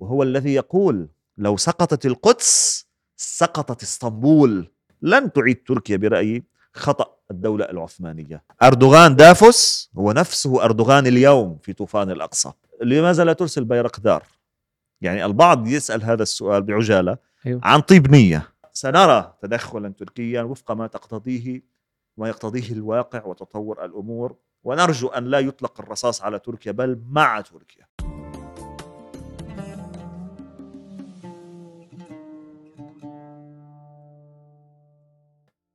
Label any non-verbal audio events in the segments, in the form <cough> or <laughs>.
وهو الذي يقول لو سقطت القدس سقطت اسطنبول. لن تعيد تركيا برأيي خطأ الدولة العثمانية. أردوغان دافوس هو نفسه أردوغان اليوم في طوفان الأقصى. لماذا لا ترسل بيرقدار يعني البعض يسأل هذا السؤال بعجالة أيوه. عن طيب نية. سنرى تدخلا تركيا وفق ما تقتضيه ما يقتضيه الواقع وتطور الأمور. ونرجو أن لا يطلق الرصاص على تركيا بل مع تركيا.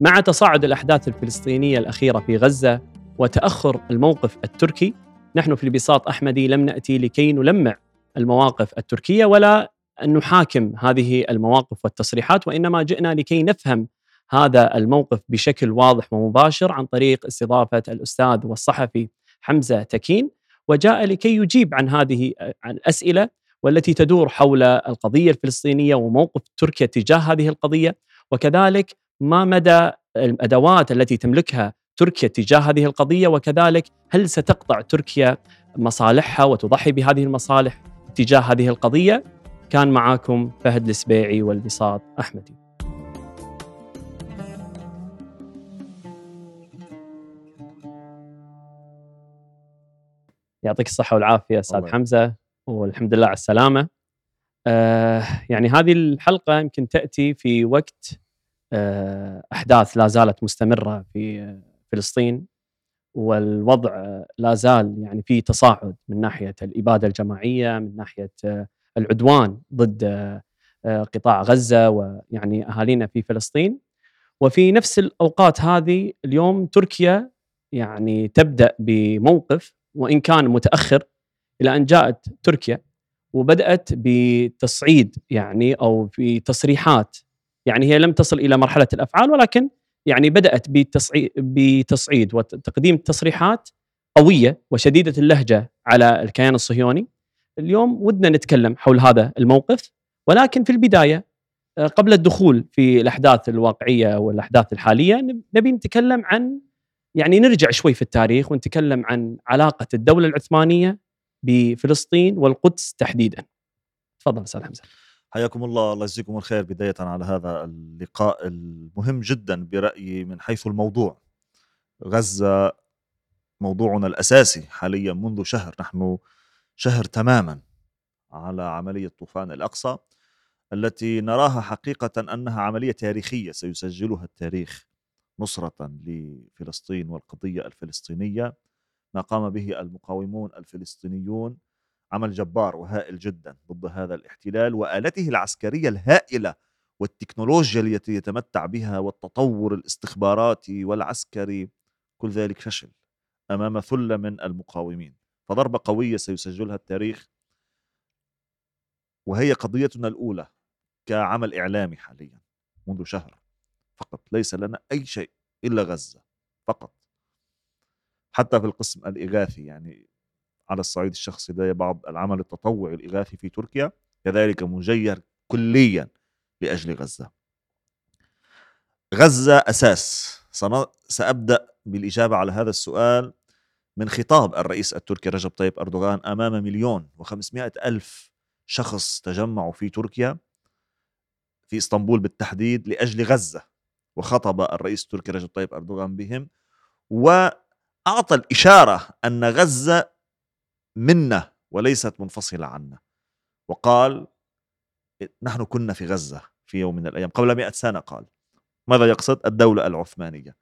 مع تصاعد الأحداث الفلسطينية الأخيرة في غزة وتأخر الموقف التركي. نحن في البساط أحمدي لم نأتي لكي نلمع المواقف التركية ولا أن نحاكم هذه المواقف والتصريحات وإنما جئنا لكي نفهم هذا الموقف بشكل واضح ومباشر عن طريق استضافة الأستاذ والصحفي حمزة تكين. وجاء لكي يجيب عن هذه الاسئله والتي تدور حول القضية الفلسطينية وموقف تركيا تجاه هذه القضية. وكذلك ما مدى الأدوات التي تملكها تركيا تجاه هذه القضية وكذلك هل ستقطع تركيا مصالحها وتضحي بهذه المصالح تجاه هذه القضية؟ كان معاكم فهد السبيعي والبساط أحمدي. يعطيك الصحة والعافية أستاذ حمزة والحمد لله على السلامة. آه يعني هذه الحلقة يمكن تأتي في وقت أحداث لا زالت مستمرة في فلسطين والوضع لا زال يعني في تصاعد من ناحية الإبادة الجماعية من ناحية آه، العدوان ضد آه، قطاع غزة ويعني أهالينا في فلسطين. وفي نفس الأوقات هذه اليوم تركيا يعني تبدأ بموقف وإن كان متأخر إلى أن جاءت تركيا وبدأت بتصعيد يعني أو في تصريحات يعني هي لم تصل إلى مرحلة الأفعال ولكن يعني بدأت بتصعيد بتصعيد وتقديم تصريحات قوية وشديدة اللهجة على الكيان الصهيوني. اليوم ودنا نتكلم حول هذا الموقف ولكن في البداية آه، قبل الدخول في الأحداث الواقعية والأحداث الحالية نبي نتكلم عن يعني نرجع شوي في التاريخ ونتكلم عن علاقة الدولة العثمانية بفلسطين والقدس تحديدا. تفضل أستاذ حمزة. حياكم الله الله يجزيكم الخير. بداية على هذا اللقاء المهم جدا برأيي من حيث الموضوع. غزة موضوعنا الأساسي حاليا منذ شهر نحن شهر تماما على عملية طوفان الأقصى التي نراها حقيقة أنها عملية تاريخية. سيسجلها التاريخ نصرة لفلسطين والقضية الفلسطينية. ما قام به المقاومون الفلسطينيون عمل جبار وهائل جدا ضد هذا الاحتلال وآلته العسكرية الهائلة والتكنولوجيا التي يتمتع بها والتطور الاستخباراتي والعسكري كل ذلك فشل أمام ثلة من المقاومين. فضربة قوية سيسجلها التاريخ. وهي قضيتنا الأولى كعمل إعلامي حاليا منذ شهر فقط. ليس لنا أي شيء إلا غزة فقط. حتى في القسم الإغاثي يعني على الصعيد الشخصي لدي بعض العمل التطوعي الإغاثي في تركيا كذلك مجير كليا لأجل غزة. غزة أساس. سأبدأ بالإجابة على هذا السؤال من خطاب الرئيس التركي رجب طيب أردوغان أمام مليون وخمسمائة ألف شخص تجمعوا في تركيا في إسطنبول بالتحديد لأجل غزة. وخطب الرئيس التركي رجب طيب أردوغان بهم وأعطى الإشارة أن غزة منا وليست منفصلة عنا. وقال نحن كنا في غزة في يوم من الأيام قبل مئة سنة. قال ماذا يقصد؟ الدولة العثمانية.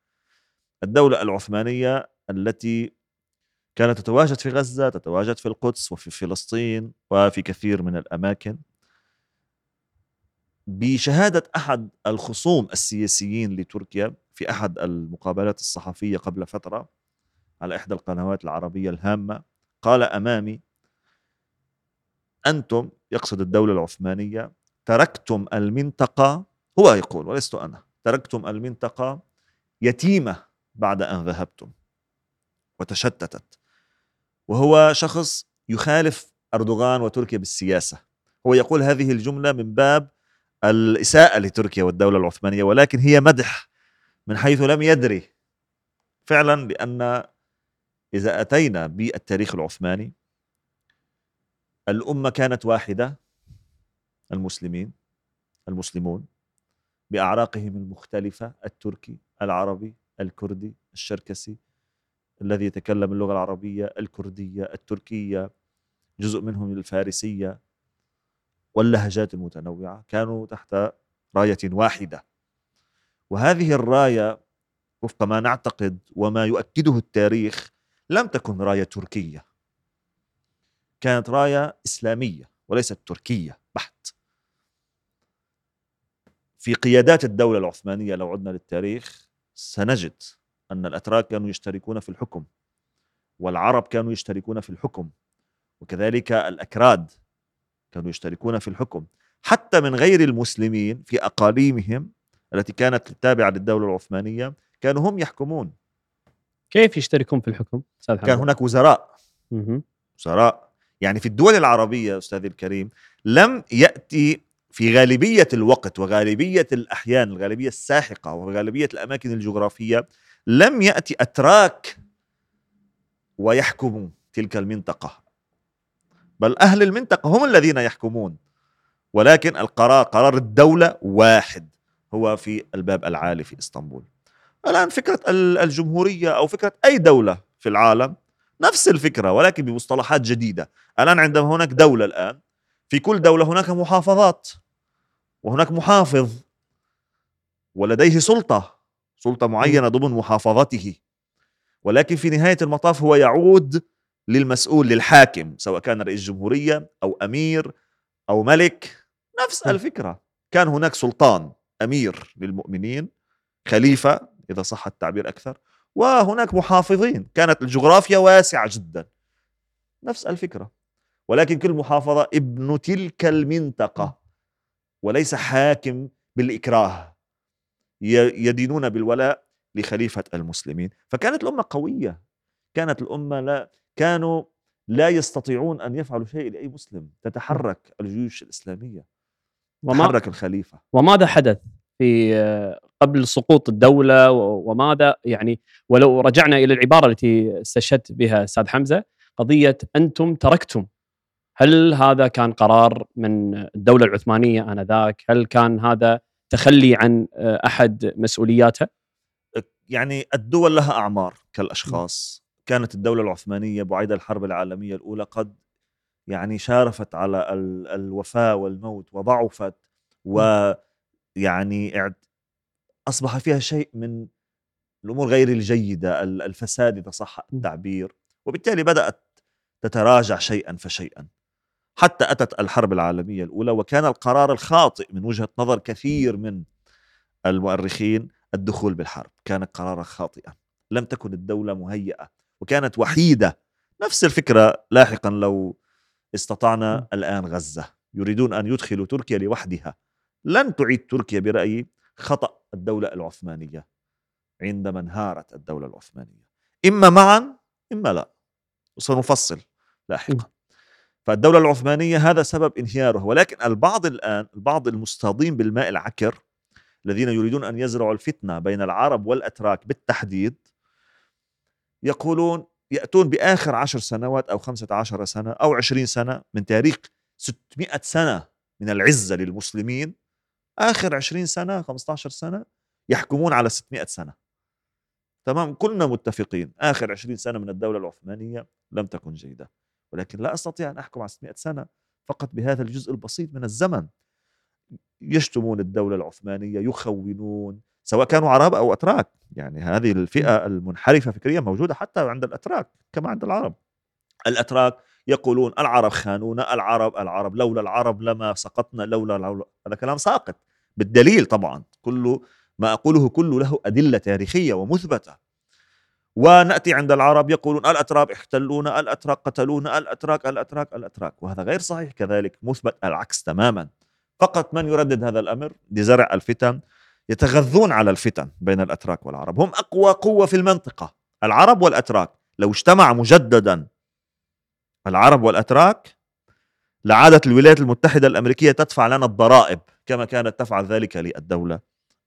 الدولة العثمانية التي كانت تتواجد في غزة تتواجد في القدس وفي فلسطين وفي كثير من الأماكن. بشهادة أحد الخصوم السياسيين لتركيا في أحد المقابلات الصحفية قبل فترة على إحدى القنوات العربية الهامة قال أمامي أنتم يقصد الدولة العثمانية تركتم المنطقة هو يقول ولست أنا تركتم المنطقة يتيمة بعد أن ذهبتم وتشتتت وهو شخص يخالف أردوغان وتركيا بالسياسة. هو يقول هذه الجملة من باب الإساءة لتركيا والدولة العثمانية ولكن هي مدح من حيث لم يدري فعلا لأن إذا أتينا بالتاريخ العثماني الأمة كانت واحدة المسلمين المسلمون بأعراقهم المختلفة التركي العربي الكردي الشركسي الذي يتكلم اللغة العربية الكردية التركية جزء منهم الفارسية واللهجات المتنوعة كانوا تحت راية واحدة. وهذه الراية وفق ما نعتقد وما يؤكده التاريخ لم تكن راية تركية. كانت راية إسلامية وليست تركية بحت. في قيادات الدولة العثمانية لو عدنا للتاريخ سنجد أن الأتراك كانوا يشتركون في الحكم والعرب كانوا يشتركون في الحكم وكذلك الأكراد كانوا يشتركون في الحكم. حتى من غير المسلمين في أقاليمهم التي كانت تابعة للدولة العثمانية كانوا هم يحكمون. كيف يشتركون في الحكم؟ كان هناك وزراء. وزراء. يعني في الدول العربية أستاذي الكريم لم يأتي في غالبية الوقت وغالبية الأحيان الغالبية الساحقة وغالبية الأماكن الجغرافية لم يأتي أتراك ويحكموا تلك المنطقة. بل أهل المنطقة هم الذين يحكمون. ولكن القرار قرار الدولة واحد هو في الباب العالي في إسطنبول. الآن فكرة الجمهورية أو فكرة أي دولة في العالم نفس الفكرة ولكن بمصطلحات جديدة. الآن عندما هناك دولة الآن في كل دولة هناك محافظات وهناك محافظ ولديه سلطة سلطة معينة ضمن محافظته. ولكن في نهاية المطاف هو يعود للمسؤول للحاكم سواء كان رئيس جمهورية أو أمير أو ملك. نفس الفكرة. كان هناك سلطان أمير للمؤمنين خليفة إذا صح التعبير أكثر. وهناك محافظين. كانت الجغرافيا واسعة جدا. نفس الفكرة. ولكن كل محافظة ابن تلك المنطقة. وليس حاكم بالإكراه. يدينون بالولاء لخليفة المسلمين. فكانت الأمة قوية. كانت الأمة لا كانوا لا يستطيعون أن يفعلوا شيء لأي مسلم. تتحرك الجيوش الإسلامية. وما تحرك الخليفة. وماذا حدث في قبل سقوط الدولة وماذا يعني. ولو رجعنا إلى العبارة التي استشهدت بها أستاذ حمزة قضية أنتم تركتم. هل هذا كان قرار من الدولة العثمانية آنذاك؟ هل كان هذا تخلي عن أحد مسؤولياتها يعني الدول لها أعمار كالأشخاص. كانت الدولة العثمانية بعد الحرب العالمية الأولى قد يعني شارفت على الوفاة والموت وضعفت. ويعني أصبح فيها شيء من الأمور غير الجيدة الفساد إذا صح التعبير وبالتالي بدأت تتراجع شيئا فشيئا. حتى أتت الحرب العالمية الأولى وكان القرار الخاطئ من وجهة نظر كثير من المؤرخين الدخول بالحرب. كان قرارا خاطئا. لم تكن الدولة مهيئة وكانت وحيدة. نفس الفكرة لاحقا لو استطعنا الآن غزة. يريدون أن يدخلوا تركيا لوحدها. لن تعيد تركيا برأيي خطأ. الدولة العثمانية عندما انهارت الدولة العثمانية. إما معا إما لا. وسنفصل لاحقا. فالدولة العثمانية هذا سبب انهيارها ولكن البعض الآن البعض المستاضين بالماء العكر الذين يريدون أن يزرعوا الفتنة بين العرب والأتراك بالتحديد يقولون يأتون بآخر عشر سنوات أو خمسة عشر سنة أو عشرين سنة من تاريخ 600 سنة من العزة للمسلمين آخر عشرين سنة 15 سنة يحكمون على 600 سنة. تمام؟ كلنا متفقين. آخر عشرين سنة من الدولة العثمانية لم تكن جيدة. ولكن لا أستطيع أن أحكم على 600 سنة فقط بهذا الجزء البسيط من الزمن. يشتمون الدولة العثمانية يخونون سواء كانوا عرب أو أتراك. يعني هذه الفئة المنحرفة فكريا موجودة حتى عند الأتراك كما عند العرب. الأتراك يقولون العرب خانونا العرب العرب لولا العرب لما سقطنا لولا, لولا هذا كلام ساقط بالدليل طبعا كل ما أقوله كله له أدلة تاريخية ومثبتة. ونأتي عند العرب يقولون الأتراك احتلونا الأتراك قتلونا الأتراك الأتراك الأتراك. وهذا غير صحيح كذلك مثبت العكس تماما. فقط من يردد هذا الأمر؟ لزرع الفتن يتغذون على الفتن بين الأتراك والعرب. هم أقوى قوة في المنطقة. العرب والأتراك لو اجتمع مجددا العرب والأتراك لعادت الولايات المتحدة الأمريكية تدفع لنا الضرائب كما كانت تفعل ذلك للدولة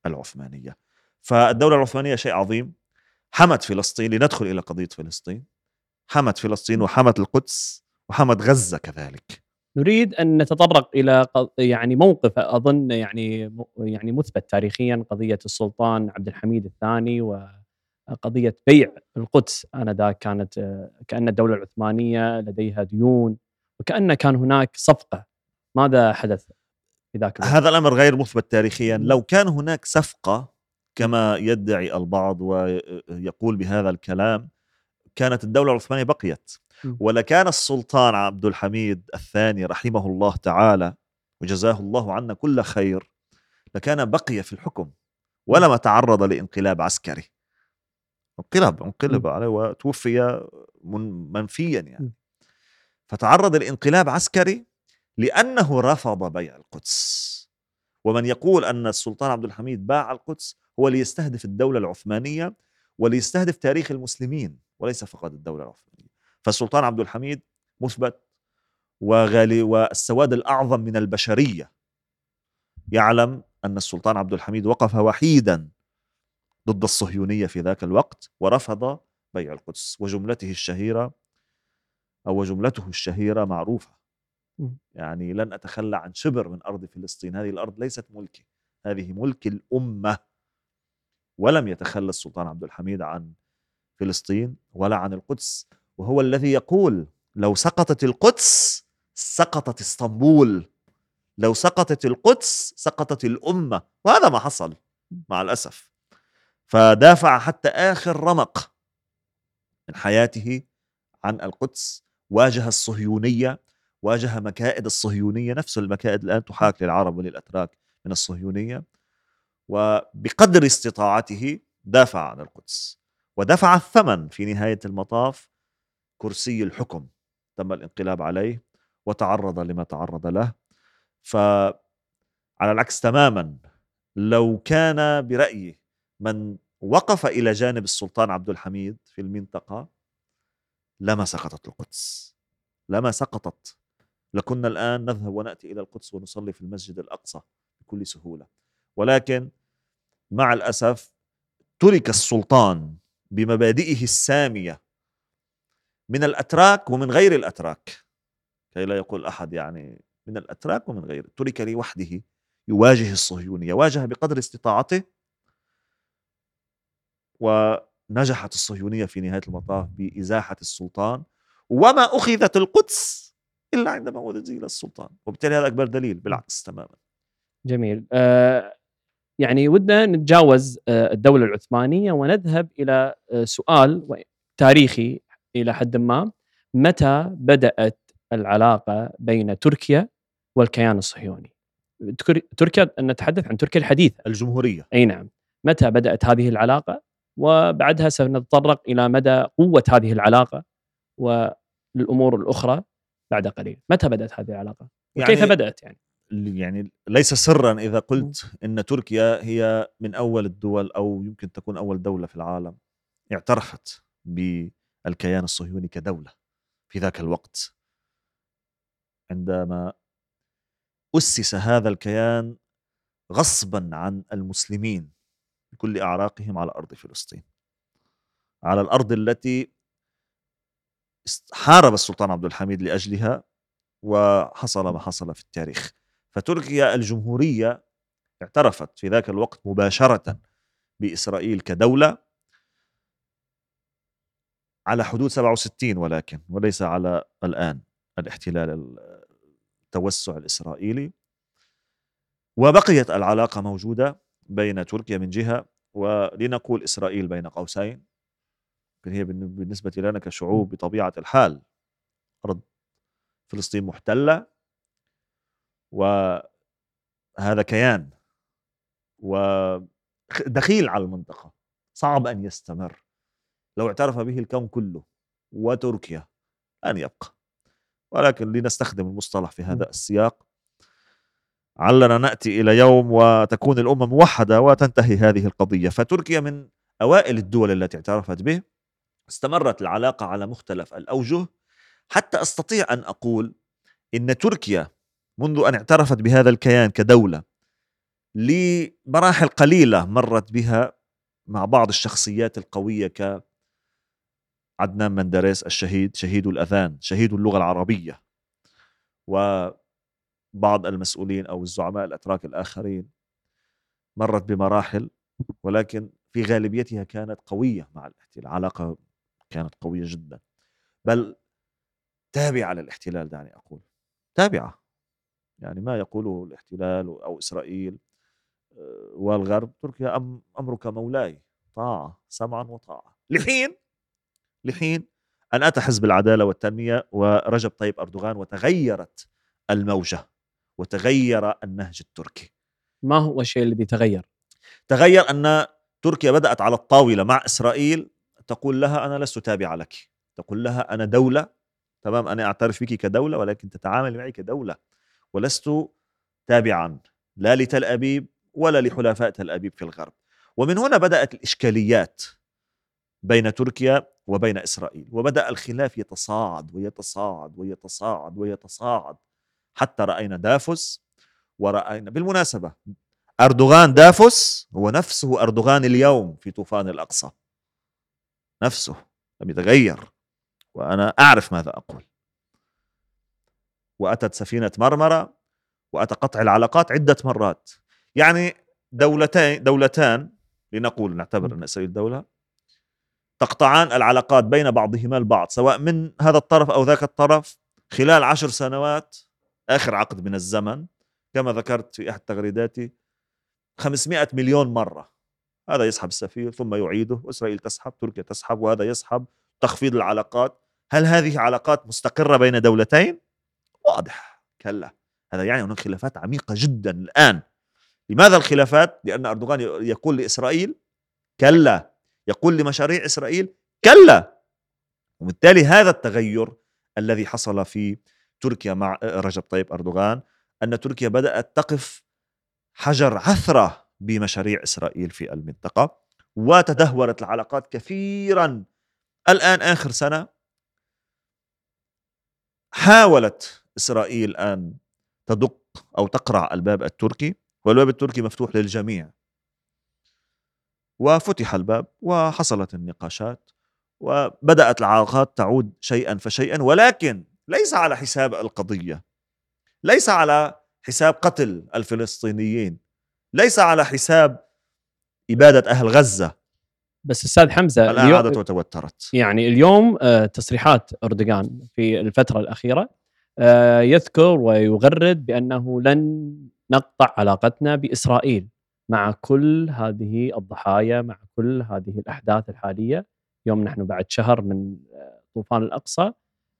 العثمانية. فالدولة العثمانية شيء عظيم. حمت فلسطين لندخل إلى قضية فلسطين. حمت فلسطين وحمت القدس وحمت غزة كذلك. نريد أن نتطرق إلى يعني موقف أظن يعني يعني مثبت تاريخيا قضية السلطان عبد الحميد الثاني وقضيه بيع القدس. آنذاك كانت كأن الدولة العثمانية لديها ديون وكأن كان هناك صفقة. ماذا حدث في ذاك الوقت؟ هذا الأمر غير مثبت تاريخيا. لو كان هناك صفقة كما يدعي البعض ويقول بهذا الكلام كانت الدولة العثمانية بقيت. ولكان السلطان عبد الحميد الثاني رحمه الله تعالى وجزاه الله عنا كل خير لكان بقي في الحكم ولما تعرض لانقلاب عسكري. انقلب انقلب عليه وتوفي منفيا يعني. فتعرض لانقلاب عسكري لأنه رفض بيع القدس. ومن يقول أن السلطان عبد الحميد باع القدس هو ليستهدف الدولة العثمانية وليستهدف تاريخ المسلمين وليس فقط الدولة العثمانية. فالسلطان عبد الحميد مثبت وغالي والسواد الأعظم من البشرية. يعلم أن السلطان عبد الحميد وقف وحيدا ضد الصهيونية في ذاك الوقت ورفض بيع القدس وجملته الشهيرة أو جملته الشهيرة معروفة. يعني لن أتخلى عن شبر من أرض فلسطين. هذه الأرض ليست ملكي. هذه ملك الأمة. ولم يتخلى السلطان عبد الحميد عن فلسطين ولا عن القدس. وهو الذي يقول لو سقطت القدس سقطت إسطنبول. لو سقطت القدس سقطت الأمة. وهذا ما حصل مع الأسف. فدافع حتى آخر رمق من حياته عن القدس واجه الصهيونية واجه مكائد الصهيونية نفس المكائد الآن تحاك للعرب وللأتراك من الصهيونية وبقدر استطاعته دافع عن القدس ودفع الثمن في نهاية المطاف كرسي الحكم تم الانقلاب عليه وتعرض لما تعرض له فعلى العكس تماما لو كان برايي من وقف إلى جانب السلطان عبد الحميد في المنطقة لما سقطت القدس لما سقطت. لكنا الآن نذهب ونأتي إلى القدس ونصلي في المسجد الأقصى بكل سهولة. ولكن مع الأسف ترك السلطان بمبادئه السامية من الأتراك ومن غير الأتراك. كي لا يقول أحد يعني من الأتراك ومن غيره ترك لوحده يواجه الصهيونية واجه بقدر استطاعته ونجحت الصهيونية في نهاية المطاف بإزاحة السلطان وما أخذت القدس إلا عندما ازيل السلطان. وبالتالي هذا أكبر دليل بالعكس تماما. جميل. آه يعني ودنا نتجاوز آه الدولة العثمانية ونذهب إلى آه سؤال تاريخي إلى حد ما. متى بدأت العلاقة بين تركيا والكيان الصهيوني؟ تركيا نتحدث عن تركيا الحديثة. الجمهورية. أي نعم. متى بدأت هذه العلاقة؟ وبعدها سنتطرق إلى مدى قوة هذه العلاقة والأمور الأخرى بعد قليل. متى بدأت هذه العلاقة؟ وكيف يعني بدأت يعني؟ يعني ليس سرا إذا قلت إن تركيا هي من أول الدول أو يمكن تكون أول دولة في العالم اعترفت بالكيان الصهيوني كدولة في ذاك الوقت. عندما أسس هذا الكيان غصبا عن المسلمين. بكل أعراقهم على أرض فلسطين. على الأرض التي حارب السلطان عبد الحميد لأجلها وحصل ما حصل في التاريخ. فتركيا الجمهورية اعترفت في ذاك الوقت مباشرة بإسرائيل كدولة على حدود 67 ولكن وليس على الآن الاحتلال التوسع الإسرائيلي. وبقيت العلاقة موجودة بين تركيا من جهة ولنقول إسرائيل بين قوسين. هي بالنسبة لنا كشعوب بطبيعة الحال أرض فلسطين محتلة وهذا كيان ودخيل على المنطقة. صعب أن يستمر. لو اعترف به الكون كله وتركيا أن يبقى. ولكن لنستخدم المصطلح في هذا السياق علنا نأتي إلى يوم وتكون الأمة موحدة وتنتهي هذه القضية. فتركيا من أوائل الدول التي اعترفت به. استمرت العلاقة على مختلف الأوجه. حتى أستطيع أن أقول إن تركيا منذ أن اعترفت بهذا الكيان كدولة لمراحل قليلة مرت بها مع بعض الشخصيات القوية ك عدنان مندريس الشهيد شهيد الأذان شهيد اللغة العربية. وبعض المسؤولين أو الزعماء الأتراك الآخرين مرت بمراحل ولكن في غالبيتها كانت قوية مع الاحتلال علاقه كانت قوية جدا. بل تابعة للاحتلال دعني أقول. تابعة. يعني ما يقوله الاحتلال أو إسرائيل آه، والغرب تركيا أم أمرك مولاي. طاعة سمعا وطاعة. لحين لحين أن اتى حزب العداله والتنمية ورجب طيب أردوغان وتغيرت الموجة. وتغير النهج التركي. ما هو الشيء الذي تغير؟ تغير أن تركيا بدأت على الطاولة مع إسرائيل تقول لها أنا لست تابعة لك. تقول لها أنا دولة تمام أنا أعترف بك كدولة ولكن تتعامل معي كدولة. ولست تابعا لا لتل أبيب ولا لحلفاء تل أبيب في الغرب. ومن هنا بدأت الإشكاليات بين تركيا وبين إسرائيل. وبدأ الخلاف يتصاعد ويتصاعد ويتصاعد ويتصاعد. حتى رأينا دافوس ورأينا بالمناسبة أردوغان دافوس هو نفسه أردوغان اليوم في طوفان الأقصى. نفسه لم يتغير وأنا أعرف ماذا أقول. وأتت سفينة مرمرة وأتى قطع العلاقات عدة مرات. يعني دولتين دولتان لنقول نعتبر أن إسرائيل دولة تقطعان العلاقات بين بعضهما البعض سواء من هذا الطرف أو ذاك الطرف خلال عشر سنوات آخر عقد من الزمن كما ذكرت في احد تغريداتي 500 مليون مرة. هذا يسحب السفير ثم يعيده واسرائيل تسحب تركيا تسحب وهذا يسحب. تخفيض العلاقات. هل هذه علاقات مستقرة بين دولتين؟ واضح. كلا. هذا يعني هناك خلافات عميقة جدا الآن. لماذا الخلافات؟ لأن أردوغان يقول لإسرائيل كلا. يقول لمشاريع إسرائيل كلا. وبالتالي هذا التغير الذي حصل في تركيا مع رجب طيب أردوغان أن تركيا بدأت تقف حجر عثرة بمشاريع إسرائيل في المنطقة وتدهورت العلاقات كثيرا. الآن آخر سنة. حاولت إسرائيل أن تدق أو تقرع الباب التركي والباب التركي مفتوح للجميع. وفتح الباب وحصلت النقاشات وبدأت العلاقات تعود شيئا فشيئا ولكن ليس على حساب القضية ليس على حساب قتل الفلسطينيين ليس على حساب إبادة أهل غزة. بس أستاذ حمزة الآن عادت وتوترت يعني اليوم آه، تصريحات أردوغان في الفترة الأخيرة آه، يذكر ويغرد بأنه لن نقطع علاقتنا بإسرائيل مع كل هذه الضحايا مع كل هذه الأحداث الحالية. يوم نحن بعد شهر من آه، طوفان الأقصى.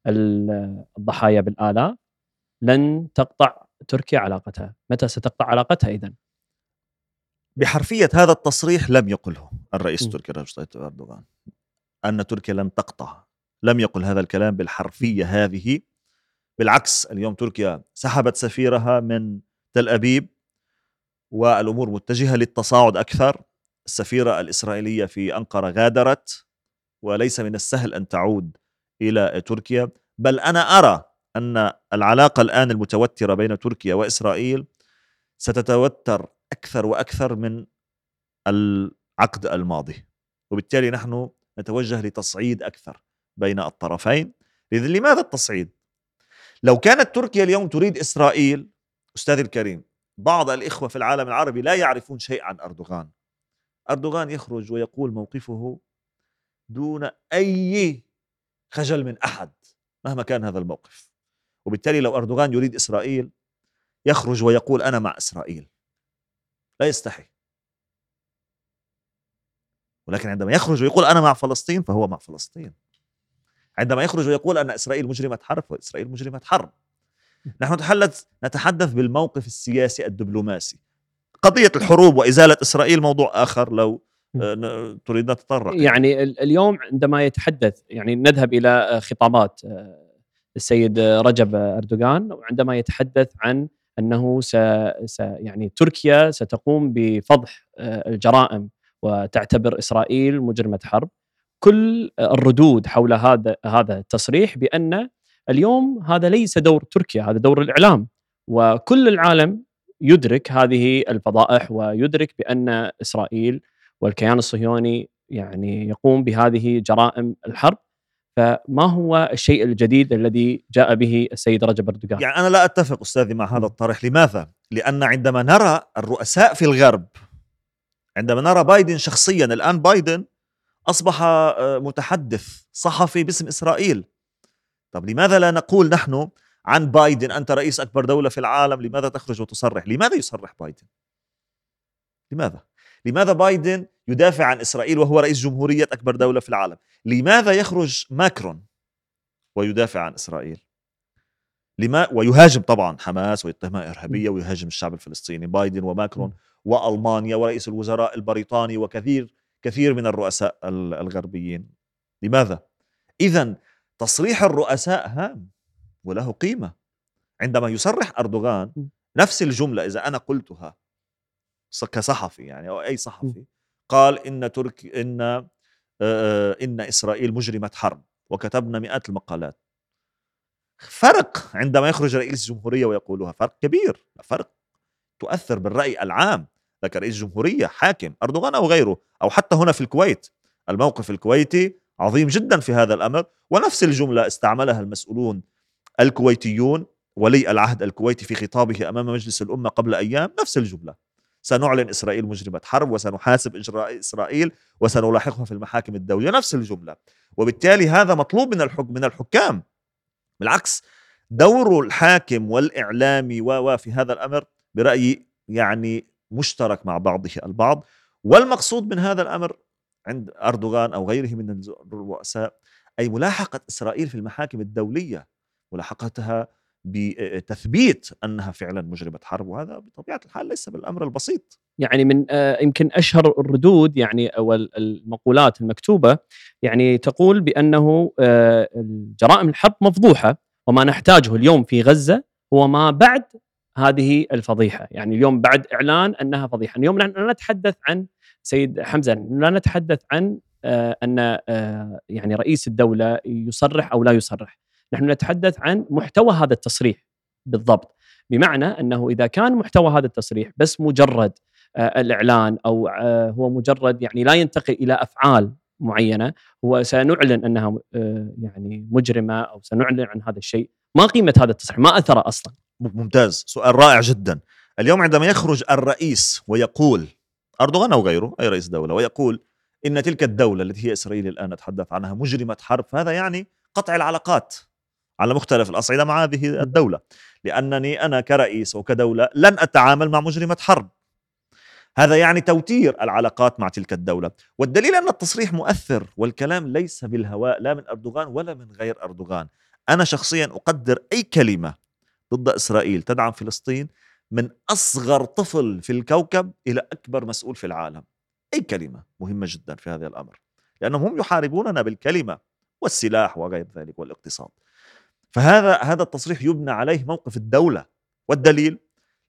الضحايا بالآلاف لن تقطع تركيا علاقتها. متى ستقطع علاقتها إذا بحرفية هذا التصريح لم يقله الرئيس التركي رجب طيب أردوغان أن تركيا لن تقطع لم يقل هذا الكلام بالحرفية هذه. بالعكس اليوم تركيا سحبت سفيرها من تل أبيب والأمور متجهة للتصاعد أكثر. السفيرة الإسرائيلية في أنقرة غادرت وليس من السهل أن تعود إلى تركيا. بل أنا أرى أن العلاقة الآن المتوترة بين تركيا وإسرائيل ستتوتر أكثر وأكثر من العقد الماضي. وبالتالي نحن نتوجه لتصعيد أكثر بين الطرفين. لماذا التصعيد؟ لو كانت تركيا اليوم تريد إسرائيل أستاذي الكريم بعض الإخوة في العالم العربي لا يعرفون شيء عن أردوغان. أردوغان يخرج ويقول موقفه دون أي خجل من أحد مهما كان هذا الموقف. وبالتالي لو أردوغان يريد إسرائيل يخرج ويقول أنا مع إسرائيل. لا يستحي. ولكن عندما يخرج ويقول أنا مع فلسطين فهو مع فلسطين. عندما يخرج ويقول أن إسرائيل مجرمة حرب فإسرائيل مجرمة حرب. نحن نتحدث نتحدث بالموقف السياسي الدبلوماسي. قضية الحروب وإزالة إسرائيل موضوع آخر لو آه، تريد نتطرق يعني. اليوم عندما يتحدث يعني نذهب إلى خطابات آه، السيد رجب أردوغان وعندما يتحدث عن أنه س... س... يعني تركيا ستقوم بفضح آه، الجرائم وتعتبر إسرائيل مجرمة حرب. كل الردود حول هذا هذا التصريح بأن اليوم هذا ليس دور تركيا هذا دور الإعلام. وكل العالم يدرك هذه الفضائح ويدرك بأن إسرائيل والكيان الصهيوني يعني يقوم بهذه جرائم الحرب فما هو الشيء الجديد الذي جاء به السيد رجب أردوغان؟ يعني أنا لا أتفق أستاذي مع هذا الطرح، لماذا؟ لأن عندما نرى الرؤساء في الغرب عندما نرى بايدن شخصيا الآن بايدن أصبح آه، متحدث صحفي باسم إسرائيل. طب لماذا لا نقول نحن عن بايدن أنت رئيس أكبر دولة في العالم، لماذا تخرج وتصرح؟ لماذا يصرح بايدن؟ لماذا؟ لماذا بايدن يدافع عن إسرائيل وهو رئيس جمهورية أكبر دولة في العالم؟ لماذا يخرج ماكرون ويدافع عن إسرائيل؟ لما ويهاجم طبعا حماس ويتهمها إرهابية ويهاجم الشعب الفلسطيني بايدن وماكرون وألمانيا ورئيس الوزراء البريطاني وكثير كثير من الرؤساء الغربيين. لماذا؟ اذا تصريح الرؤساء هام وله قيمة. عندما يصرح أردوغان نفس الجملة إذا أنا قلتها كصحفي يعني أو أي صحفي قال إن ترك إن إن إسرائيل مجرمه حرب وكتبنا مئات المقالات. فرق عندما يخرج رئيس الجمهوريه ويقولها فرق كبير فرق تؤثر بالرأي العام لك رئيس جمهورية حاكم أردوغان أو غيره أو حتى هنا في الكويت الموقف الكويتي عظيم جدا في هذا الأمر ونفس الجملة استعملها المسؤولون الكويتيون ولي العهد الكويتي في خطابه أمام مجلس الأمة قبل أيام نفس الجملة. سنعلن إسرائيل مجرمة حرب وسنحاسب إجراء إسرائيل وسنلاحقها في المحاكم الدولية. نفس الجملة. وبالتالي هذا مطلوب من الحكم من الحكام. بالعكس دور الحاكم والإعلامي في هذا الأمر برأيي يعني مشترك مع بعضه البعض. والمقصود من هذا الأمر عند أردوغان أو غيره من الرؤساء أي ملاحقة إسرائيل في المحاكم الدولية. ملاحقتها بتثبيت أنها فعلا مجرمه حرب وهذا بطبيعة الحال ليس بالأمر البسيط. يعني من يمكن أشهر الردود يعني أو المقولات المكتوبة يعني تقول بأنه جرائم الحرب مفضوحة وما نحتاجه اليوم في غزة هو ما بعد هذه الفضيحة، يعني اليوم بعد إعلان أنها فضيحة، اليوم لا نتحدث عن سيد حمزة لا نتحدث عن أن يعني رئيس الدولة يصرح أو لا يصرح، نحن نتحدث عن محتوى هذا التصريح بالضبط. بمعنى أنه إذا كان محتوى هذا التصريح بس مجرد آه، الإعلان أو آه، هو مجرد يعني لا ينتقل إلى أفعال معينة هو سنعلن أنها آه، يعني مجرمة أو سنعلن عن هذا الشيء ما قيمة هذا التصريح ما أثره أصلا. ممتاز. سؤال رائع جدا. اليوم عندما يخرج الرئيس ويقول أردوغان أو غيره أي رئيس دولة ويقول إن تلك الدولة التي هي إسرائيل الآن نتحدث عنها مجرمة حرب فهذا يعني قطع العلاقات. على مختلف الأصعدة مع هذه الدولة. لأنني أنا كرئيس وكدولة لن أتعامل مع مجرمة حرب. هذا يعني توتير العلاقات مع تلك الدولة. والدليل أن التصريح مؤثر والكلام ليس بالهواء لا من أردوغان ولا من غير أردوغان. أنا شخصيا أقدر أي كلمة ضد إسرائيل تدعم فلسطين من أصغر طفل في الكوكب إلى أكبر مسؤول في العالم. أي كلمة مهمة جدا في هذا الأمر. لأنهم هم يحاربوننا بالكلمة والسلاح وغير ذلك والاقتصاد. فهذا هذا التصريح يبنى عليه موقف الدولة والدليل.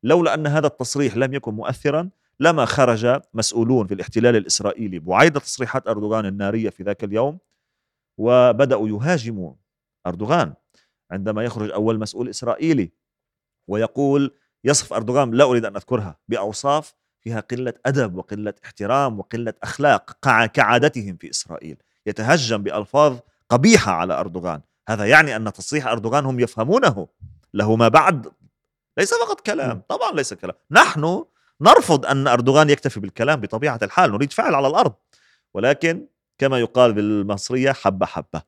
لولا أن هذا التصريح لم يكن مؤثرا لما خرج مسؤولون في الاحتلال الإسرائيلي بعيد تصريحات أردوغان النارية في ذاك اليوم وبدأوا يهاجموا أردوغان عندما يخرج أول مسؤول إسرائيلي ويقول يصف أردوغان لا أريد أن أذكرها بأوصاف فيها قلة أدب وقلة احترام وقلة أخلاق كعادتهم في إسرائيل. يتهجم بألفاظ قبيحة على أردوغان. هذا يعني أن تصريح أردوغان هم يفهمونه. له ما بعد. ليس فقط كلام. طبعا ليس كلام. نحن نرفض أن أردوغان يكتفي بالكلام بطبيعة الحال. نريد فعل على الأرض. ولكن كما يقال بالمصرية حبة حبة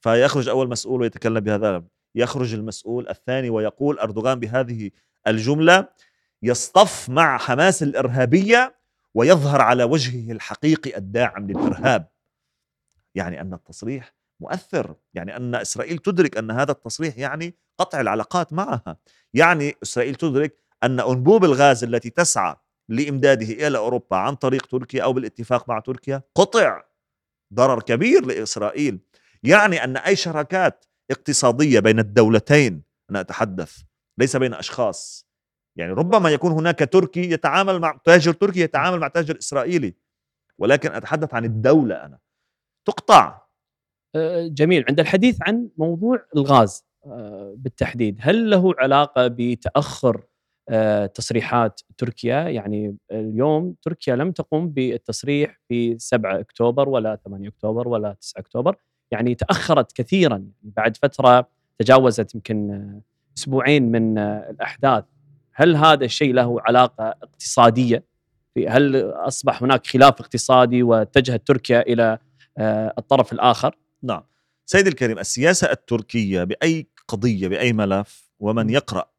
فيخرج أول مسؤول ويتكلم بهذا يخرج المسؤول الثاني ويقول أردوغان بهذه الجملة يصطف مع حماس الإرهابية ويظهر على وجهه الحقيقي الداعم للإرهاب. يعني أن التصريح مؤثر. يعني أن إسرائيل تدرك أن هذا التصريح يعني قطع العلاقات معها. يعني إسرائيل تدرك أن أنبوب الغاز التي تسعى لإمداده إلى أوروبا عن طريق تركيا أو بالاتفاق مع تركيا قطع ضرر كبير لإسرائيل. يعني أن أي شراكات اقتصادية بين الدولتين أنا أتحدث ليس بين أشخاص. يعني ربما يكون هناك تركي يتعامل مع تاجر تركي يتعامل مع تاجر إسرائيلي. ولكن أتحدث عن الدولة أنا. تقطع جميل. عند الحديث عن موضوع الغاز آه، بالتحديد هل له علاقة بتأخر آه، تصريحات تركيا؟ يعني اليوم تركيا لم تقم بالتصريح في 7 أكتوبر ولا 8 أكتوبر ولا 9 أكتوبر. يعني تأخرت كثيرا يعني بعد فترة تجاوزت يمكن أسبوعين من الأحداث. هل هذا الشيء له علاقة اقتصادية؟ هل أصبح هناك خلاف اقتصادي واتجهت تركيا إلى آه، الطرف الآخر؟ نعم. سيدي الكريم السياسة التركية بأي قضية بأي ملف ومن يقرأ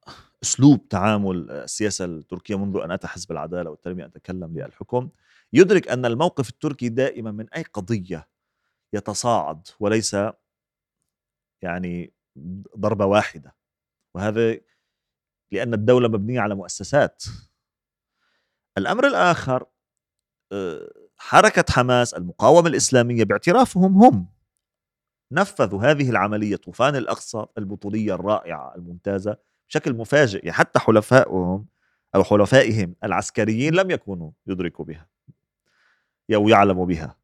أسلوب تعامل السياسة التركية منذ أن أتى حزب العدالة والتنميه اتكلم للحكم يدرك أن الموقف التركي دائما من أي قضية يتصاعد وليس يعني ضربة واحدة. وهذا لأن الدولة مبنية على مؤسسات. الأمر الآخر آه، حركة حماس المقاومة الإسلامية باعترافهم هم. نفذوا هذه العملية طوفان الأقصى البطولية الرائعة الممتازة بشكل مفاجئ يعني حتى حلفائهم أو حلفائهم العسكريين لم يكونوا يدركوا بها أو يعلموا بها.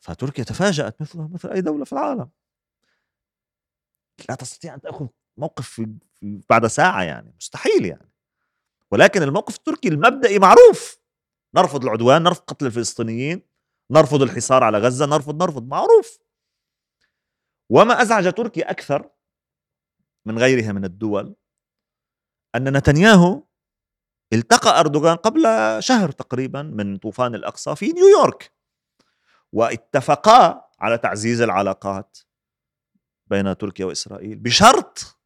فتركيا تفاجأت مثلها مثل أي دولة في العالم. لا تستطيع أن تأخذ موقف بعد ساعة يعني مستحيل يعني. ولكن الموقف التركي المبدئي معروف. نرفض العدوان نرفض قتل الفلسطينيين نرفض الحصار على غزة نرفض نرفض معروف. وما أزعج تركيا أكثر من غيرها من الدول أن نتنياهو التقى أردوغان قبل شهر تقريبا من طوفان الأقصى في نيويورك واتفقا على تعزيز العلاقات بين تركيا وإسرائيل بشرط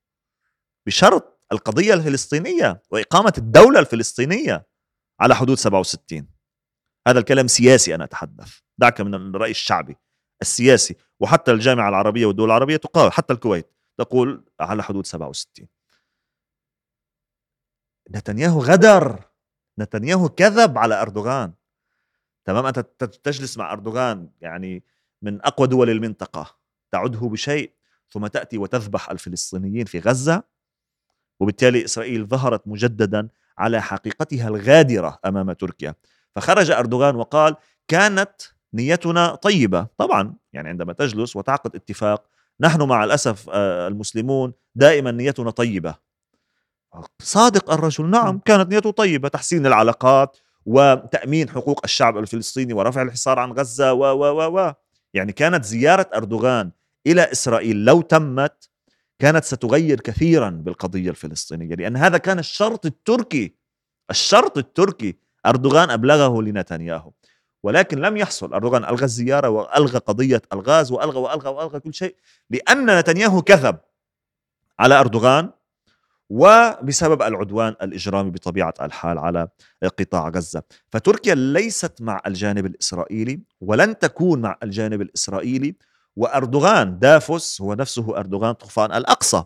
بشرط القضية الفلسطينية وإقامة الدولة الفلسطينية على حدود 67 هذا الكلام سياسي أنا أتحدث. دعك من الرأي الشعبي. السياسي وحتى الجامعة العربية والدول العربية تقاوم حتى الكويت تقول على حدود 67 نتنياهو غدر. نتنياهو كذب على أردوغان. تمام؟ أنت تجلس مع أردوغان يعني من أقوى دول المنطقة. تعده بشيء ثم تأتي وتذبح الفلسطينيين في غزة وبالتالي إسرائيل ظهرت مجددا على حقيقتها الغادرة أمام تركيا. فخرج أردوغان وقال كانت نيتنا طيبة. طبعا يعني عندما تجلس وتعقد اتفاق نحن مع الأسف آه، المسلمون دائما نيتنا طيبة. صادق الرجل نعم كانت نيته طيبة. تحسين العلاقات وتأمين حقوق الشعب الفلسطيني ورفع الحصار عن غزة و و و. يعني كانت زيارة أردوغان إلى إسرائيل لو تمت كانت ستغير كثيرا بالقضية الفلسطينية. لأن هذا كان الشرط التركي الشرط التركي أردوغان أبلغه لنتنياهو. ولكن لم يحصل. أردوغان ألغى الزيارة وألغى قضية الغاز وألغى وألغى وألغى كل شيء لأن نتنياهو كذب على أردوغان وبسبب العدوان الإجرامي بطبيعة الحال على قطاع غزة، فتركيا ليست مع الجانب الإسرائيلي ولن تكون مع الجانب الإسرائيلي وأردوغان دافوس هو نفسه أردوغان طوفان الأقصى.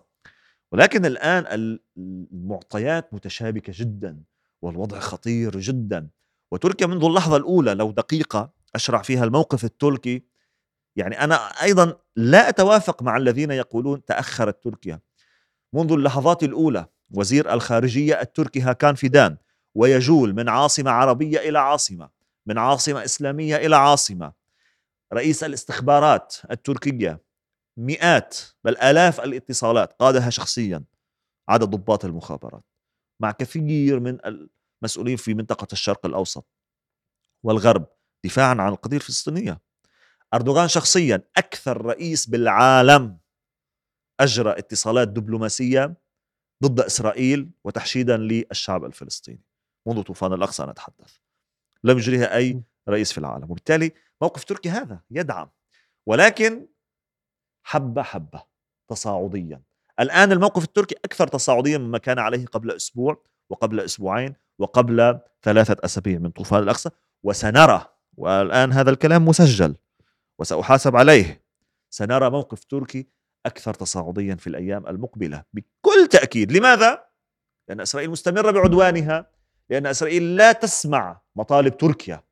ولكن الآن المعطيات متشابكة جدا والوضع خطير جدا. وتركيا منذ اللحظة الأولى لو دقيقة اشرح فيها الموقف التركي. يعني أنا أيضا لا أتوافق مع الذين يقولون تأخرت تركيا. منذ اللحظات الأولى وزير الخارجية التركي هاكان فيدان ويجول من عاصمة عربية إلى عاصمة من عاصمة إسلامية إلى عاصمة رئيس الاستخبارات التركية مئات بل آلاف الاتصالات قادها شخصيا عدد ضباط المخابرات. مع كثير من المسؤولين في منطقة الشرق الأوسط. والغرب دفاعا عن القضية الفلسطينية. أردوغان شخصيا أكثر رئيس بالعالم أجرى اتصالات دبلوماسية ضد إسرائيل وتحشيدا للشعب الفلسطيني منذ طوفان الأقصى نتحدث لم يجريها أي رئيس في العالم. وبالتالي موقف تركي هذا يدعم. ولكن حبة حبة تصاعديا. الآن الموقف التركي أكثر تصاعديا مما كان عليه قبل أسبوع. وقبل أسبوعين وقبل ثلاثة أسابيع من طوفان الأقصى وسنرى والآن هذا الكلام مسجل وسأحاسب عليه. سنرى موقف تركي أكثر تصاعديا في الأيام المقبلة بكل تأكيد. لماذا؟ لأن إسرائيل مستمرة بعدوانها لأن إسرائيل لا تسمع مطالب تركيا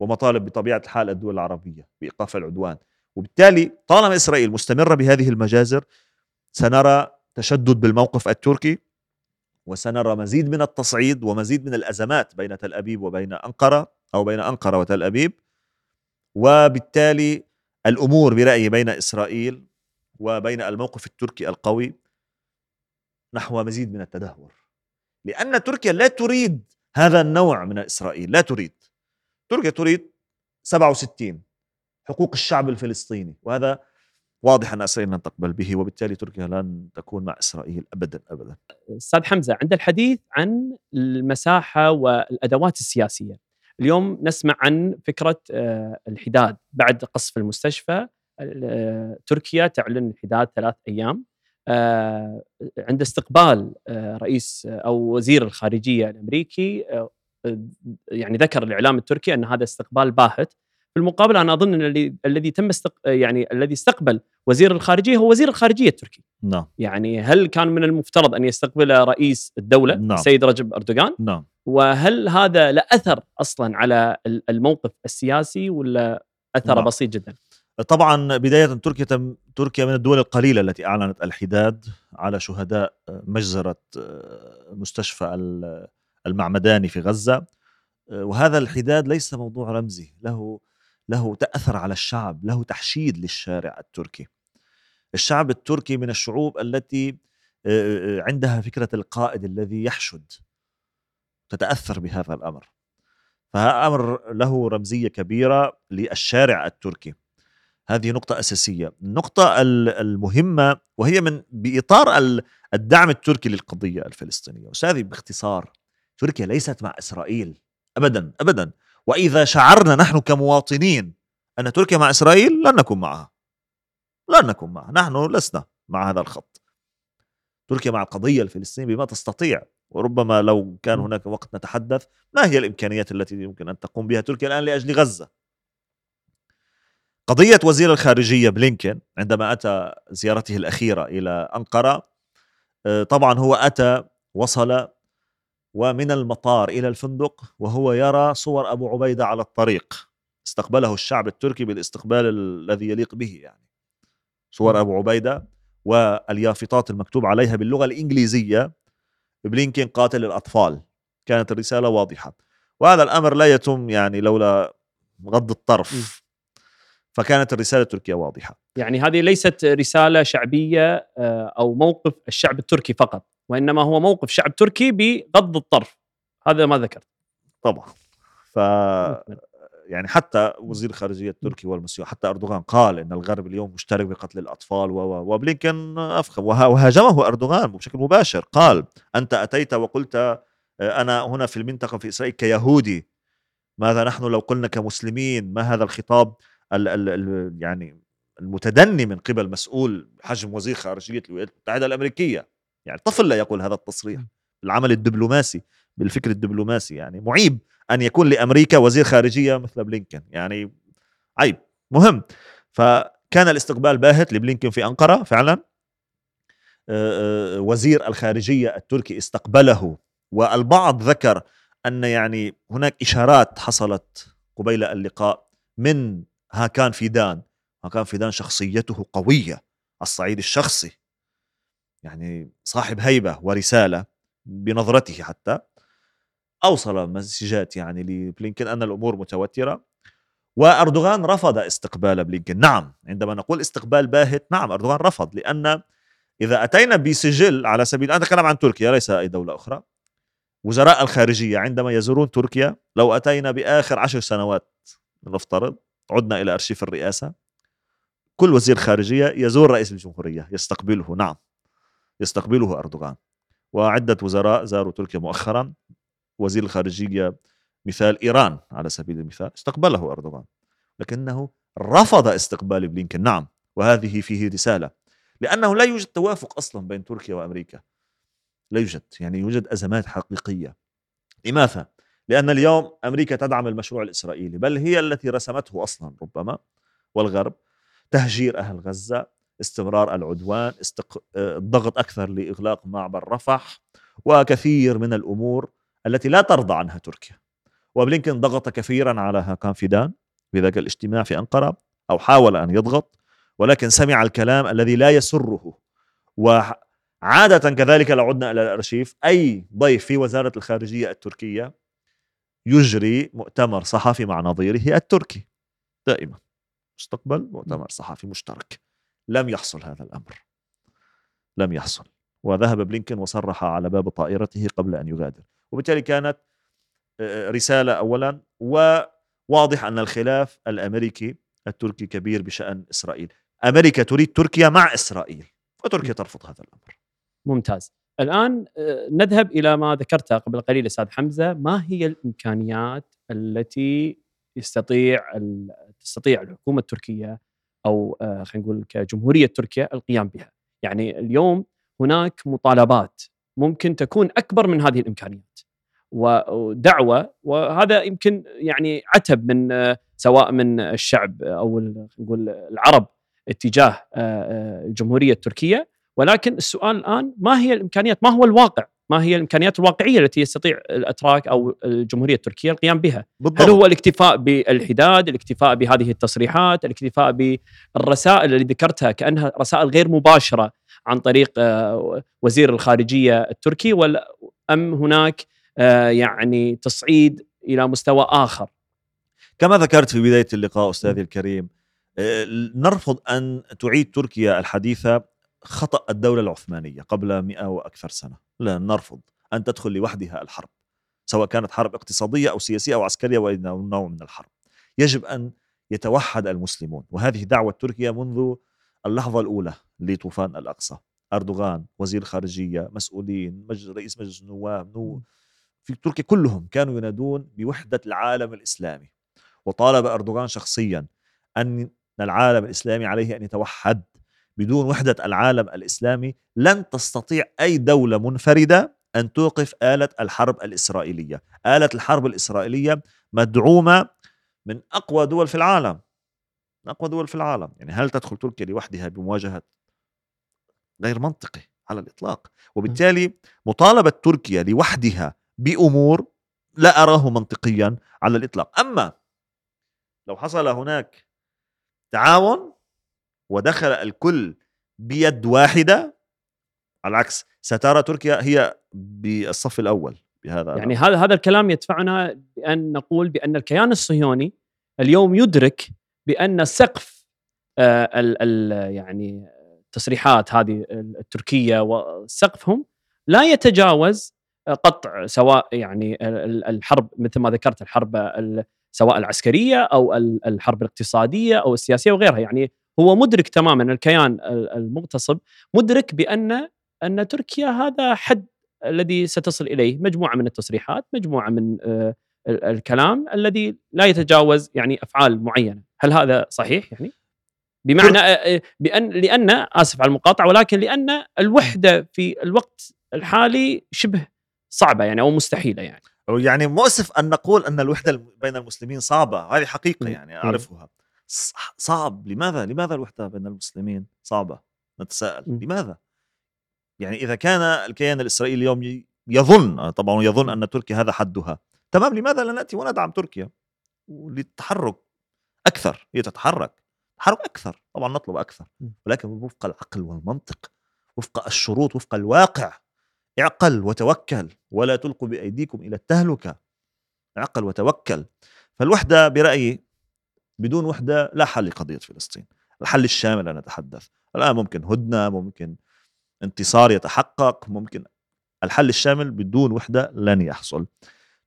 ومطالب بطبيعة الحال الدول العربية بإيقاف العدوان. وبالتالي طالما إسرائيل مستمرة بهذه المجازر سنرى تشدد بالموقف التركي. وسنرى مزيد من التصعيد ومزيد من الأزمات بين تل أبيب وبين أنقرة أو بين أنقرة وتل أبيب. وبالتالي الأمور برأيي بين إسرائيل وبين الموقف التركي القوي نحو مزيد من التدهور. لأن تركيا لا تريد هذا النوع من إسرائيل لا تريد. تركيا تريد 67 حقوق الشعب الفلسطيني وهذا واضح أن إسرائيل لن تقبل به وبالتالي تركيا لن تكون مع إسرائيل أبدا أبدا. أستاذ حمزة عند الحديث عن المساحة والأدوات السياسية اليوم نسمع عن فكرة آه، الحداد بعد قصف المستشفى آه، تركيا تعلن الحداد ثلاث أيام آه، عند استقبال رئيس أو وزير الخارجية الأمريكي يعني ذكر الإعلام التركي أن هذا استقبال باهت في المقابل أنا أظن أن الذي الذي تم استق... يعني الذي استقبل وزير الخارجية هو وزير الخارجية التركي. نعم. يعني هل كان من المفترض أن يستقبل رئيس الدولة نعم. السيد رجب أردوغان؟ نعم. وهل هذا له أثر أصلا على الموقف السياسي ولا أثر نعم. بسيط جدا؟ طبعا بداية تركيا تم تركيا من الدول القليلة التي أعلنت الحداد على شهداء مجزرة مستشفى المعمداني في غزة وهذا الحداد ليس موضوع رمزي له له تأثر على الشعب له تحشيد للشارع التركي. الشعب التركي من الشعوب التي عندها فكرة القائد الذي يحشد تتأثر بهذا الأمر. فهذا أمر له رمزية كبيرة للشارع التركي. هذه نقطة أساسية. النقطة المهمة وهي من بإطار الدعم التركي للقضية الفلسطينية. أستاذي باختصار تركيا ليست مع إسرائيل. أبدا أبدا. وإذا شعرنا نحن كمواطنين أن تركيا مع إسرائيل لن نكون معها. لن نكون معها. نحن لسنا مع هذا الخط. تركيا مع القضية الفلسطينية بما تستطيع وربما لو كان هناك وقت نتحدث ما هي الإمكانيات التي يمكن أن تقوم بها تركيا الآن لأجل غزة؟ قضية وزير الخارجية بلينكن عندما أتى زيارته الأخيرة إلى أنقرة آه، طبعا هو أتى وصل ومن المطار إلى الفندق وهو يرى صور أبو عبيدة على الطريق. استقبله الشعب التركي بالاستقبال الذي يليق به يعني. صور أبو عبيدة واليافطات المكتوب عليها باللغة الإنجليزية. بلينكين قاتل الأطفال. كانت الرسالة واضحة. وهذا الأمر لا يتم يعني لولا غض الطرف. فكانت الرسالة التركية واضحة. يعني هذه ليست رسالة شعبية آه، أو موقف الشعب التركي فقط. وإنما هو موقف شعب تركي بغض الطرف. هذا ما ذكرت. طبعا. ف يعني حتى وزير الخارجيه التركي والمسيو حتى أردوغان قال إن الغرب اليوم مشترك بقتل الأطفال و وبلينكن أفخم. وهاجمه أردوغان بشكل مباشر. قال أنت أتيت وقلت آه، أنا هنا في المنطقة في إسرائيل كيهودي. ماذا نحن لو قلنا كمسلمين؟ ما هذا الخطاب ال ال ال يعني المتدني من قبل مسؤول حجم وزير خارجية الولايات المتحدة الأمريكية؟ يعني طفل لا يقول هذا التصريح. العمل الدبلوماسي بالفكر الدبلوماسي يعني معيب أن يكون لأمريكا وزير خارجية مثل بلينكن يعني عيب مهم. فكان الاستقبال باهت لبلينكن في أنقرة فعلا. وزير الخارجية التركي استقبله والبعض ذكر أن يعني هناك إشارات حصلت قبيل اللقاء من هاكان فيدان. هاكان فيدان شخصيته قوية على الصعيد الشخصي. يعني صاحب هيبة ورسالة بنظرته حتى أوصل مسجات يعني لبلينكن أن الأمور متوترة وأردوغان رفض استقبال بلينكن نعم عندما نقول استقبال باهت نعم أردوغان رفض لأن إذا أتينا بسجل على سبيل أنا أتكلم عن تركيا ليس أي دولة أخرى. وزراء الخارجية عندما يزورون تركيا لو أتينا بآخر عشر سنوات نفترض عدنا إلى أرشيف الرئاسة كل وزير خارجية يزور رئيس الجمهورية يستقبله. نعم. يستقبله أردوغان. وعدة وزراء زاروا تركيا مؤخرا. وزير الخارجية مثال إيران على سبيل المثال استقبله أردوغان. لكنه رفض استقبال بلينكن نعم وهذه فيه رسالة. لأنه لا يوجد توافق أصلا بين تركيا وأمريكا. لا يوجد يعني يوجد أزمات حقيقية. لماذا؟ لأن اليوم أمريكا تدعم المشروع الإسرائيلي بل هي التي رسمته أصلا ربما. والغرب تهجير أهل غزة. استمرار العدوان استق... آه، الضغط أكثر لإغلاق معبر رفح وكثير من الأمور التي لا ترضى عنها تركيا. وبلينكن ضغط كثيرا على هاكان فيدان في ذاك الاجتماع في أنقرة أو حاول أن يضغط ولكن سمع الكلام الذي لا يسره. وعادة كذلك لو عدنا إلى الأرشيف. أي ضيف في وزارة الخارجية التركية يجري مؤتمر صحفي مع نظيره التركي. دائما. استقبل مؤتمر صحفي مشترك. لم يحصل هذا الأمر. لم يحصل. وذهب بلينكن وصرح على باب طائرته قبل أن يغادر. وبالتالي كانت رسالة اولا وواضح أن الخلاف الأمريكي التركي كبير بشأن إسرائيل. أمريكا تريد تركيا مع إسرائيل وتركيا ترفض هذا الأمر. ممتاز. الآن آه، نذهب إلى ما ذكرته قبل قليل أستاذ حمزة. ما هي الإمكانيات التي يستطيع تستطيع الحكومة التركية أو آه، خلينا نقول كجمهورية تركيا القيام بها. يعني اليوم هناك مطالبات ممكن تكون أكبر من هذه الإمكانيات. ودعوة وهذا يمكن يعني عتب من آه، سواء من الشعب أو نقول العرب اتجاه الجمهورية التركية. ولكن السؤال الآن ما هي الإمكانيات؟ ما هو الواقع؟ ما هي الإمكانيات الواقعية التي يستطيع الأتراك أو الجمهورية التركية القيام بها؟ بالضبط. هل هو الاكتفاء بالحداد، الاكتفاء بهذه التصريحات، الاكتفاء بالرسائل اللي ذكرتها كأنها رسائل غير مباشرة عن طريق آه، وزير الخارجية التركي ولا أم هناك آه، يعني تصعيد إلى مستوى آخر؟ كما ذكرت في بداية اللقاء أستاذي الكريم آه، نرفض أن تعيد تركيا الحديثة خطأ الدولة العثمانية قبل مئة وأكثر سنة. لا نرفض أن تدخل لوحدها الحرب سواء كانت حرب اقتصادية أو سياسية أو عسكرية أو نوع من الحرب. يجب أن يتوحد المسلمون وهذه دعوة تركيا منذ اللحظة الأولى لطوفان الأقصى. أردوغان وزير الخارجية مسؤولين مجلس رئيس مجلس النواب نو في تركيا كلهم كانوا ينادون بوحدة العالم الإسلامي. وطالب أردوغان شخصيا أن العالم الإسلامي عليه أن يتوحد. بدون وحدة العالم الإسلامي لن تستطيع أي دولة منفردة أن توقف آلة الحرب الإسرائيلية. آلة الحرب الإسرائيلية مدعومة من أقوى دول في العالم. من أقوى دول في العالم. يعني هل تدخل تركيا لوحدها بمواجهة غير منطقي على الإطلاق؟ وبالتالي مطالبة تركيا لوحدها بأمور لا أراه منطقيا على الإطلاق. أما لو حصل هناك تعاون ودخل الكل بيد واحدة على العكس سترى تركيا هي بالصف الأول بهذا يعني هذا هذا الكلام يدفعنا بأن نقول بأن الكيان الصهيوني اليوم يدرك بأن سقف آه ال ال يعني التصريحات هذه التركية وسقفهم لا يتجاوز قطع سواء يعني الحرب مثل ما ذكرت الحرب سواء العسكرية أو الحرب الاقتصادية أو السياسية وغيرها. يعني هو مدرك تماما الكيان المغتصب مدرك بأن أن تركيا هذا حد الذي ستصل إليه. مجموعة من التصريحات مجموعة من آه، الكلام الذي لا يتجاوز يعني أفعال معينة. هل هذا صحيح يعني؟ بمعنى آه، آه، بأن لأن آسف على المقاطعة ولكن لأن الوحدة في الوقت الحالي شبه صعبة يعني أو مستحيلة يعني. يعني مؤسف أن نقول أن الوحدة بين المسلمين صعبة. هذه حقيقة يعني أعرفها. صعب. لماذا؟ لماذا الوحدة بين المسلمين صعبة؟ نتساءل. م. لماذا؟ يعني إذا كان الكيان الإسرائيلي اليوم يظن طبعا يظن أن تركيا هذا حدها. تمام لماذا لا نأتي وندعم تركيا؟ للتحرك أكثر. هي تتحرك. تحرك أكثر. طبعا نطلب أكثر. ولكن وفق العقل والمنطق وفق الشروط وفق الواقع. اعقل وتوكل. ولا تلقوا بأيديكم إلى التهلكة. اعقل وتوكل. فالوحدة برأيي بدون وحدة لا حل لقضية فلسطين الحل الشامل أنا اتحدث الآن ممكن هدنة ممكن انتصار يتحقق ممكن الحل الشامل بدون وحدة لن يحصل.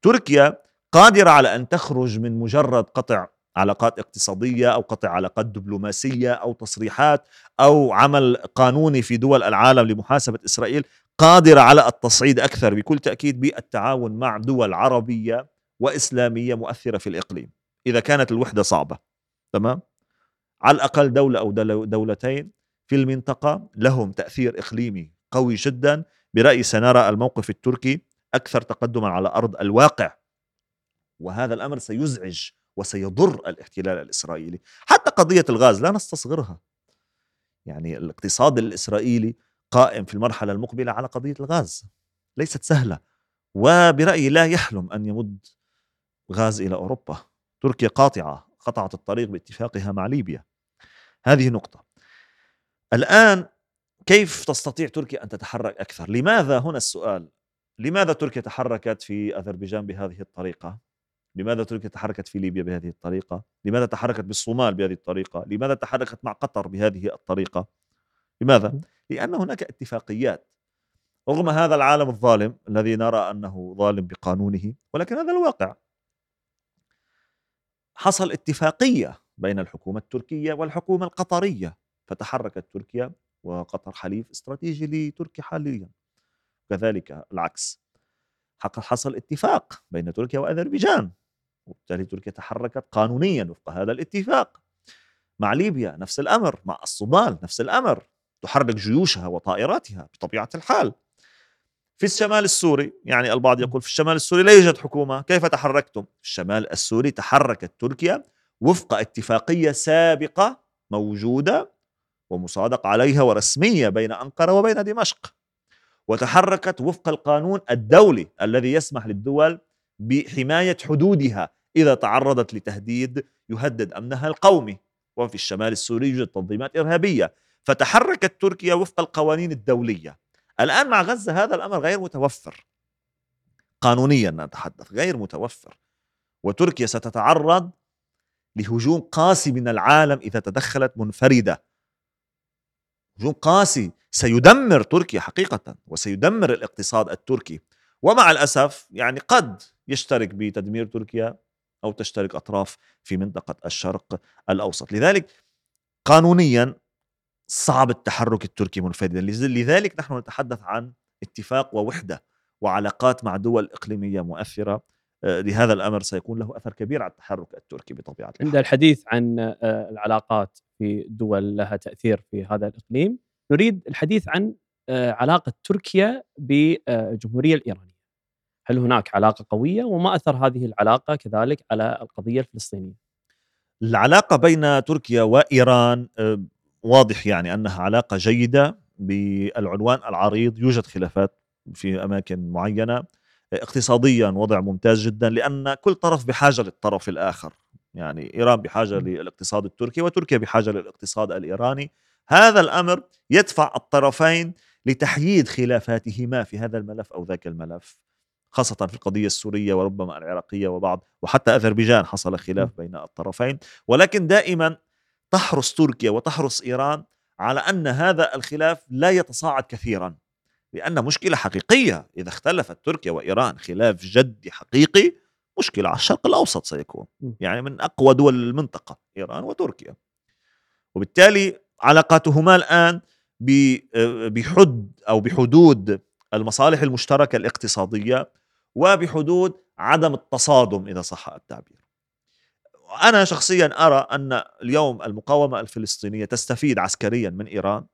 تركيا قادرة على أن تخرج من مجرد قطع علاقات اقتصادية أو قطع علاقات دبلوماسية أو تصريحات أو عمل قانوني في دول العالم لمحاسبة إسرائيل قادرة على التصعيد أكثر بكل تأكيد بالتعاون مع دول عربية وإسلامية مؤثرة في الإقليم. إذا كانت الوحدة صعبة تمام؟ على الأقل دولة أو دولتين في المنطقة لهم تأثير إقليمي قوي جدا. برايي سنرى الموقف التركي أكثر تقدما على أرض الواقع. وهذا الأمر سيزعج وسيضر الاحتلال الإسرائيلي. حتى قضية الغاز لا نستصغرها. يعني الاقتصاد الإسرائيلي قائم في المرحلة المقبلة على قضية الغاز. ليست سهلة. وبرأيي لا يحلم أن يمد غاز إلى أوروبا. تركيا قاطعة قطعت الطريق باتفاقها مع ليبيا. هذه نقطة. الآن كيف تستطيع تركيا أن تتحرك أكثر؟ لماذا هنا السؤال؟ لماذا تركيا تحركت في أذربيجان بهذه الطريقة؟ لماذا تركيا تحركت في ليبيا بهذه الطريقة؟ لماذا تحركت بالصومال بهذه الطريقة؟ لماذا تحركت مع قطر بهذه الطريقة؟ لماذا؟ لأن هناك اتفاقيات. رغم هذا العالم الظالم الذي نرى أنه ظالم بقانونه ولكن هذا الواقع. حصل اتفاقية بين الحكومة التركية والحكومة القطرية فتحركت تركيا وقطر حليف استراتيجي لتركيا حاليا. كذلك العكس. حصل اتفاق بين تركيا وأذربيجان وبالتالي تركيا تحركت قانونيا وفق هذا الاتفاق. مع ليبيا نفس الأمر مع الصومال نفس الأمر. تحرك جيوشها وطائراتها بطبيعة الحال. في الشمال السوري يعني البعض يقول في الشمال السوري لا يوجد حكومة كيف تحركتم؟ في الشمال السوري تحركت تركيا وفق اتفاقية سابقة موجودة ومصادق عليها ورسمية بين أنقرة وبين دمشق. وتحركت وفق القانون الدولي الذي يسمح للدول بحماية حدودها إذا تعرضت لتهديد يهدد أمنها القومي. وفي الشمال السوري يوجد تنظيمات إرهابية. فتحركت تركيا وفق القوانين الدولية. الآن مع غزة هذا الأمر غير متوفر. قانونيا نتحدث غير متوفر. وتركيا ستتعرض لهجوم قاسي من العالم إذا تدخلت منفردة. هجوم قاسي سيدمر تركيا حقيقة وسيدمر الاقتصاد التركي. ومع الأسف يعني قد يشترك بتدمير تركيا أو تشترك أطراف في منطقة الشرق الأوسط. لذلك قانونيا صعب التحرك التركي منفردا لذلك نحن نتحدث عن اتفاق ووحدة وعلاقات مع دول إقليمية مؤثرة آه، لهذا الأمر سيكون له أثر كبير على التحرك التركي بطبيعة الحال. عند الحديث عن آه، العلاقات في دول لها تأثير في هذا الإقليم، نريد الحديث عن آه، علاقة تركيا بالجمهورية الإيرانية. هل هناك علاقة قوية وما أثر هذه العلاقة كذلك على القضية الفلسطينية؟ العلاقة بين تركيا وإيران واضح يعني أنها علاقة جيدة بالعنوان العريض يوجد خلافات في أماكن معينة. اقتصاديا وضع ممتاز جدا لأن كل طرف بحاجة للطرف الآخر. يعني إيران بحاجة للاقتصاد التركي وتركيا بحاجة للاقتصاد الإيراني. هذا الأمر يدفع الطرفين لتحييد خلافاتهما في هذا الملف أو ذاك الملف خاصة في القضية السورية وربما العراقية وبعض وحتى أذربيجان حصل خلاف بين الطرفين. ولكن دائما تحرص تركيا وتحرص إيران على أن هذا الخلاف لا يتصاعد كثيرا لأن مشكلة حقيقية. إذا اختلفت تركيا وإيران خلاف جدي حقيقي مشكلة على الشرق الأوسط سيكون يعني من أقوى دول المنطقة إيران وتركيا. وبالتالي علاقاتهما الآن بحد أو بحدود المصالح المشتركة الاقتصادية وبحدود عدم التصادم إذا صح التعبير. أنا شخصيا أرى أن اليوم المقاومة الفلسطينية تستفيد عسكريا من إيران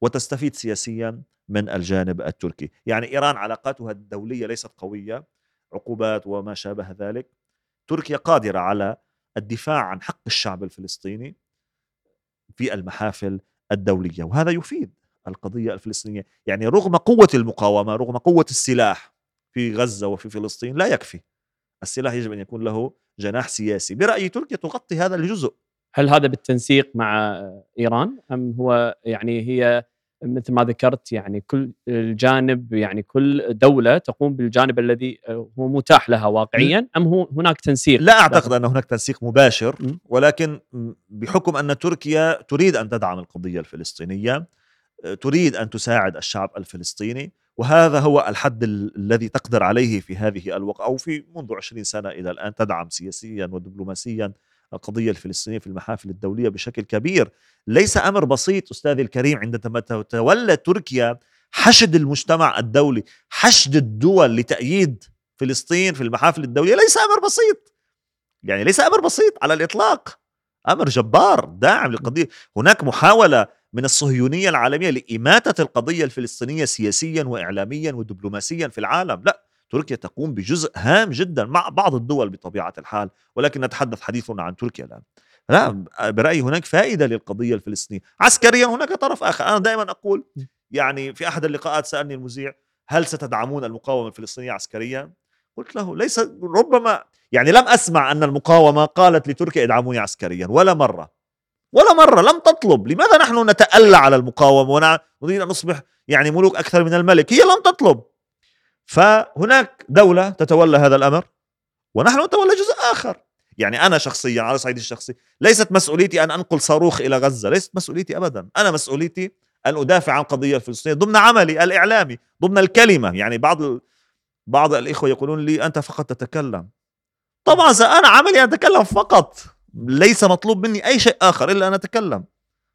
وتستفيد سياسيا من الجانب التركي. يعني إيران علاقاتها الدولية ليست قوية عقوبات وما شابه ذلك. تركيا قادرة على الدفاع عن حق الشعب الفلسطيني في المحافل الدولية وهذا يفيد القضية الفلسطينية. يعني رغم قوة المقاومة رغم قوة السلاح في غزة وفي فلسطين لا يكفي. السلاح يجب أن يكون له جناح سياسي. برأيي تركيا تغطي هذا الجزء؟ هل هذا بالتنسيق مع إيران؟ أم هو يعني هي مثل ما ذكرت يعني كل الجانب يعني كل دولة تقوم بالجانب الذي هو متاح لها واقعيا؟ أم هو هناك تنسيق؟ لا أعتقد أن هناك تنسيق مباشر ولكن بحكم أن تركيا تريد أن تدعم القضية الفلسطينية تريد أن تساعد الشعب الفلسطيني وهذا هو الحد الذي تقدر عليه في هذه الوقت أو في منذ عشرين سنة إلى الآن تدعم سياسيا ودبلوماسيا القضية الفلسطينية في المحافل الدولية بشكل كبير. ليس أمر بسيط أستاذي الكريم عندما تولى تركيا حشد المجتمع الدولي حشد الدول لتأييد فلسطين في المحافل الدولية. ليس أمر بسيط. يعني ليس أمر بسيط على الإطلاق. أمر جبار داعم للقضية. هناك محاولة من الصهيونية العالمية لإماتة القضية الفلسطينية سياسيا وإعلاميا ودبلوماسيا في العالم. لا تركيا تقوم بجزء هام جدا مع بعض الدول بطبيعة الحال ولكن نتحدث حديثنا عن تركيا الآن. لا برأيي هناك فائدة للقضية الفلسطينية. عسكريا هناك طرف آخر. أنا دائما أقول يعني في أحد اللقاءات سألني المذيع هل ستدعمون المقاومة الفلسطينية عسكريا؟ قلت له ليس ربما يعني لم أسمع أن المقاومة قالت لتركيا ادعموني عسكريا ولا مرة. ولا مرة لم تطلب. لماذا نحن نتألى على المقاومة ونريد أن نصبح يعني ملوك أكثر من الملك. هي لم تطلب. فهناك دولة تتولى هذا الأمر ونحن نتولى جزء آخر. يعني أنا شخصيا على صعيدي الشخصي ليست مسؤوليتي أن أنقل صاروخ إلى غزة ليست مسؤوليتي أبدا. أنا مسؤوليتي أن أدافع عن القضية الفلسطينية ضمن عملي الإعلامي ضمن الكلمة. يعني بعض ال... بعض الإخوة يقولون لي أنت فقط تتكلم. طبعا أنا عملي أتكلم فقط. ليس مطلوب مني أي شيء آخر إلا أن أتكلم.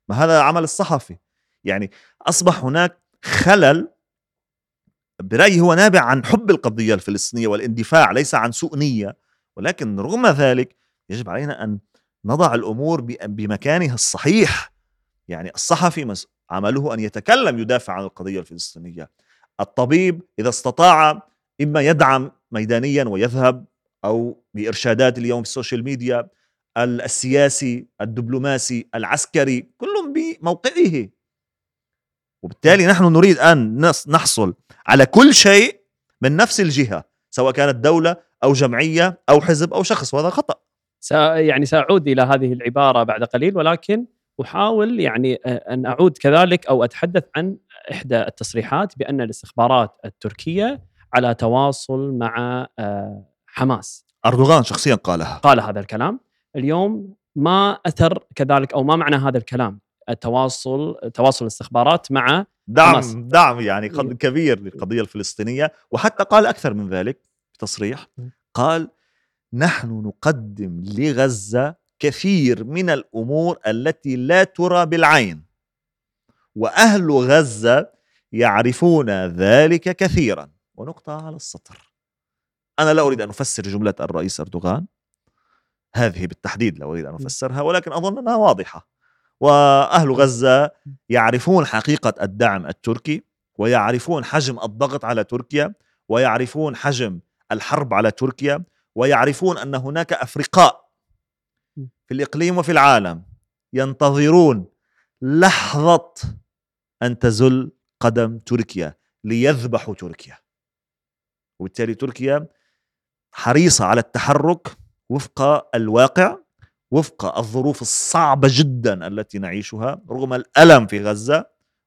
ما هذا عمل الصحفي. يعني أصبح هناك خلل برأيي هو نابع عن حب القضية الفلسطينية والاندفاع ليس عن سوء نية. ولكن رغم ذلك يجب علينا أن نضع الأمور بمكانها الصحيح. يعني الصحفي عمله أن يتكلم يدافع عن القضية الفلسطينية. الطبيب إذا استطاع إما يدعم ميدانيا ويذهب أو بإرشادات اليوم في ال social media السياسي الدبلوماسي العسكري كلهم بموقعه. وبالتالي نحن نريد أن نحصل على كل شيء من نفس الجهة سواء كانت دولة أو جمعية أو حزب أو شخص وهذا خطأ. يعني سأعود إلى هذه العبارة بعد قليل ولكن أحاول يعني أن أعود كذلك أو أتحدث عن إحدى التصريحات بأن الاستخبارات التركية على تواصل مع حماس. أردوغان شخصيا قالها. قال هذا الكلام. اليوم ما أثر كذلك أو ما معنى هذا الكلام التواصل تواصل الاستخبارات مع دعم حماس. دعم يعني كبير للقضية الفلسطينية وحتى قال أكثر من ذلك في تصريح قال نحن نقدم لغزة كثير من الأمور التي لا ترى بالعين وأهل غزة يعرفون ذلك كثيرا. ونقطة على السطر. أنا لا أريد أن أفسر جملة الرئيس أردوغان. هذه بالتحديد لا أريد أن أفسرها ولكن أظن أنها واضحة. وأهل غزة يعرفون حقيقة الدعم التركي ويعرفون حجم الضغط على تركيا ويعرفون حجم الحرب على تركيا ويعرفون أن هناك أفرقاء في الإقليم وفي العالم ينتظرون لحظة أن تزل قدم تركيا ليذبحوا تركيا. وبالتالي تركيا حريصة على التحرك وفق الواقع وفق الظروف الصعبة جدا التي نعيشها رغم الألم في غزة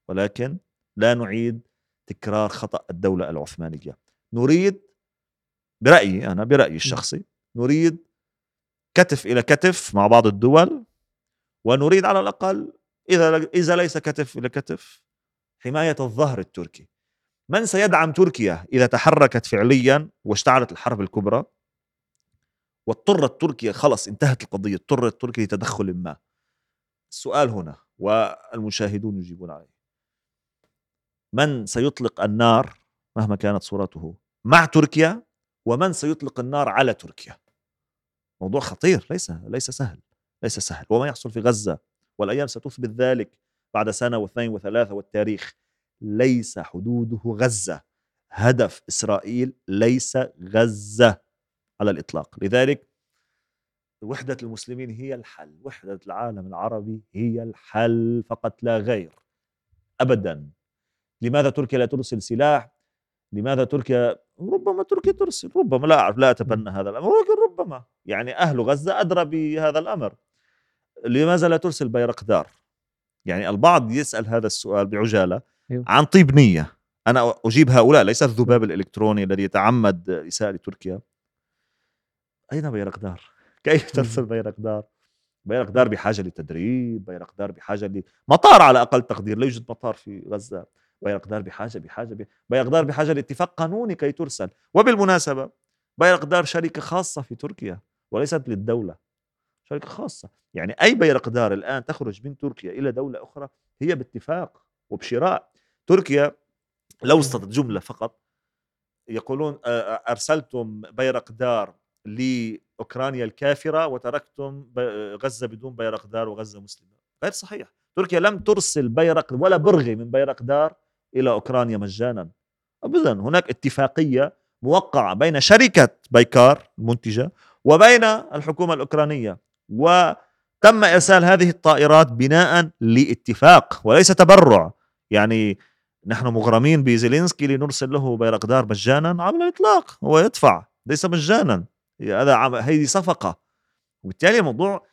ولكن لا نعيد تكرار خطأ الدولة العثمانية. نريد برأيي أنا برأيي الشخصي نريد كتف إلى كتف مع بعض الدول ونريد على الأقل إذا إذا ليس كتف إلى كتف حماية الظهر التركي. من سيدعم تركيا إذا تحركت فعليا واشتعلت الحرب الكبرى؟ واضطرت تركيا خلص انتهت القضية اضطرت تركيا لتدخل ما. السؤال هنا والمشاهدون يجيبون عليه. من سيطلق النار مهما كانت صورته؟ مع تركيا؟ ومن سيطلق النار على تركيا؟ موضوع خطير ليس ليس سهل ليس سهل. وما يحصل في غزة والأيام ستثبت ذلك بعد سنة واثنين وثلاثة والتاريخ. ليس حدوده غزة. هدف إسرائيل ليس غزة. على الإطلاق. لذلك وحدة المسلمين هي الحل. وحدة العالم العربي هي الحل فقط لا غير. أبدا. لماذا تركيا لا ترسل سلاح؟ لماذا تركيا؟ ربما تركيا ترسل. ربما لا أعرف لا أتبنى هذا الأمر. ولكن ربما. يعني أهل غزة أدرى بهذا الأمر. لماذا لا ترسل بيرقدار يعني البعض يسأل هذا السؤال بعجالة أيوه. عن طيب نية. أنا أجيب هؤلاء ليس الذباب الإلكتروني الذي يتعمد إساءة لتركيا. أين بيرقدار؟ <laughs> كيف ترسل بيرقدار؟ بيرقدار بحاجة لتدريب بيرقدار بحاجة لمطار على أقل تقدير لا يوجد مطار في غزة. بيرقدار بحاجة بحاجة بيرقدار بحاجة لاتفاق قانوني كي ترسل. وبالمناسبة بيرقدار شركة خاصة في تركيا وليست للدولة. شركة خاصة. يعني أي بيرقدار الآن تخرج من تركيا إلى دولة أخرى هي باتفاق وبشراء. تركيا لو استطعت جملة فقط يقولون أرسلتم بيرقدار لأوكرانيا الكافرة وتركتم غزة بدون بيرقدار وغزة مسلمة. غير صحيح. تركيا لم ترسل بيرق ولا برغي من بيرقدار إلى أوكرانيا مجانا. ابدا هناك اتفاقية موقعة بين شركة بايكار المنتجة وبين الحكومة الأوكرانية وتم إرسال هذه الطائرات بناء لاتفاق وليس تبرع. يعني نحن مغرمين بزيلينسكي لنرسل له بيرقدار مجانا على الإطلاق هو يدفع ليس مجانا. هذا هذه صفقة. وبالتالي الموضوع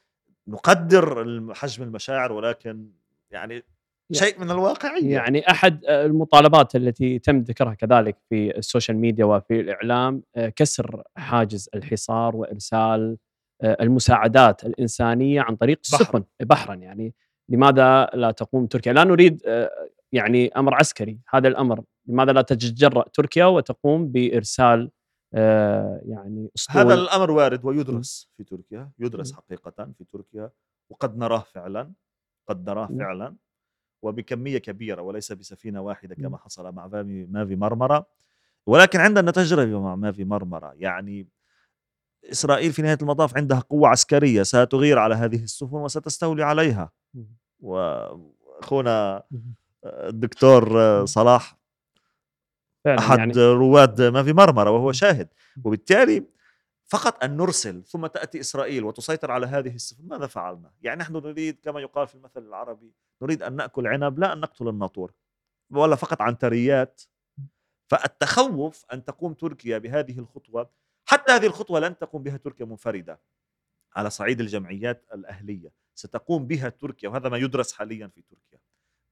نقدر حجم المشاعر ولكن يعني شيء من الواقعية. يعني أحد المطالبات التي تم ذكرها كذلك في ال social media وفي الإعلام آه، كسر حاجز الحصار وإرسال آه، المساعدات الإنسانية عن طريق السفن بحرا يعني. لماذا لا تقوم تركيا؟ لا نريد آه، يعني أمر عسكري. هذا الأمر لماذا لا تتجرأ تركيا وتقوم بإرسال يعني أسطول. هذا الأمر وارد ويدرس في تركيا يدرس حقيقة في تركيا وقد نراه فعلا قدراه فعلا وبكمية كبيرة وليس بسفينة واحدة كما حصل مع مافي مرمرة. ولكن عندنا تجربة مع مافي مرمرة يعني إسرائيل في نهاية المطاف عندها قوة عسكرية ستغير على هذه السفن وستستولي عليها. وأخونا الدكتور صلاح أحد يعني رواد ما في مرمرة وهو شاهد. وبالتالي فقط أن نرسل ثم تأتي إسرائيل وتسيطر على هذه السفن ماذا فعلنا؟ يعني نحن نريد كما يقال في المثل العربي نريد أن نأكل عنب لا أن نقتل الناطور ولا فقط عنتريات فالتخوف أن تقوم تركيا بهذه الخطوة حتى هذه الخطوة لن تقوم بها تركيا منفردة على صعيد الجمعيات الأهلية. ستقوم بها تركيا وهذا ما يدرس حاليا في تركيا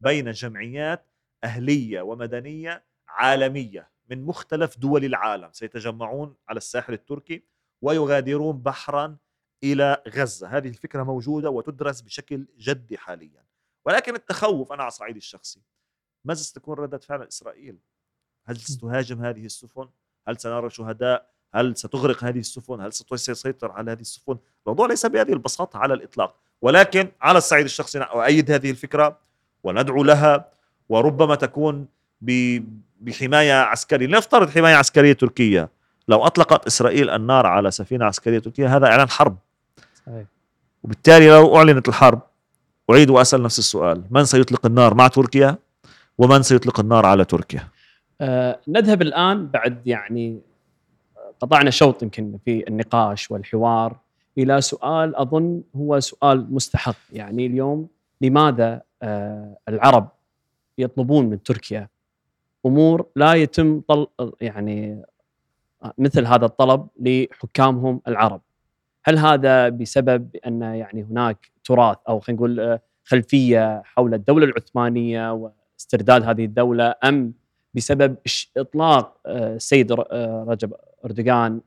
بين جمعيات أهلية ومدنية عالمية من مختلف دول العالم سيتجمعون على الساحل التركي ويغادرون بحرا إلى غزة، هذه الفكرة موجودة وتدرس بشكل جدي حاليا، ولكن التخوف أنا على صعيدي الشخصي ماذا ستكون ردة فعل إسرائيل؟ هل ستهاجم هذه السفن؟ هل سنرى شهداء؟ هل ستغرق هذه السفن؟ هل ستسيطر على هذه السفن؟ الموضوع ليس بهذه البساطة على الإطلاق، ولكن على الصعيد الشخصي أؤيد هذه الفكرة وندعو لها وربما تكون بحماية عسكرية، لنفترض حماية عسكرية تركية؟ لو أطلقت إسرائيل النار على سفينة عسكرية تركية هذا إعلان حرب. صحيح. وبالتالي لو أعلنت الحرب أعيد وأسأل نفس السؤال من سيطلق النار مع تركيا؟ ومن سيطلق النار على تركيا؟ أه نذهب الآن بعد يعني قطعنا شوط يمكن في النقاش والحوار إلى سؤال أظن هو سؤال مستحق. يعني اليوم لماذا أه العرب يطلبون من تركيا أمور لا يتم طل يعني مثل هذا الطلب لحكامهم العرب. هل هذا بسبب ان يعني هناك تراث أو خلينا نقول آه، خلفية حول الدولة العثمانية واسترداد هذه الدولة أم بسبب إطلاق آه، السيد آه، رجب أردوغان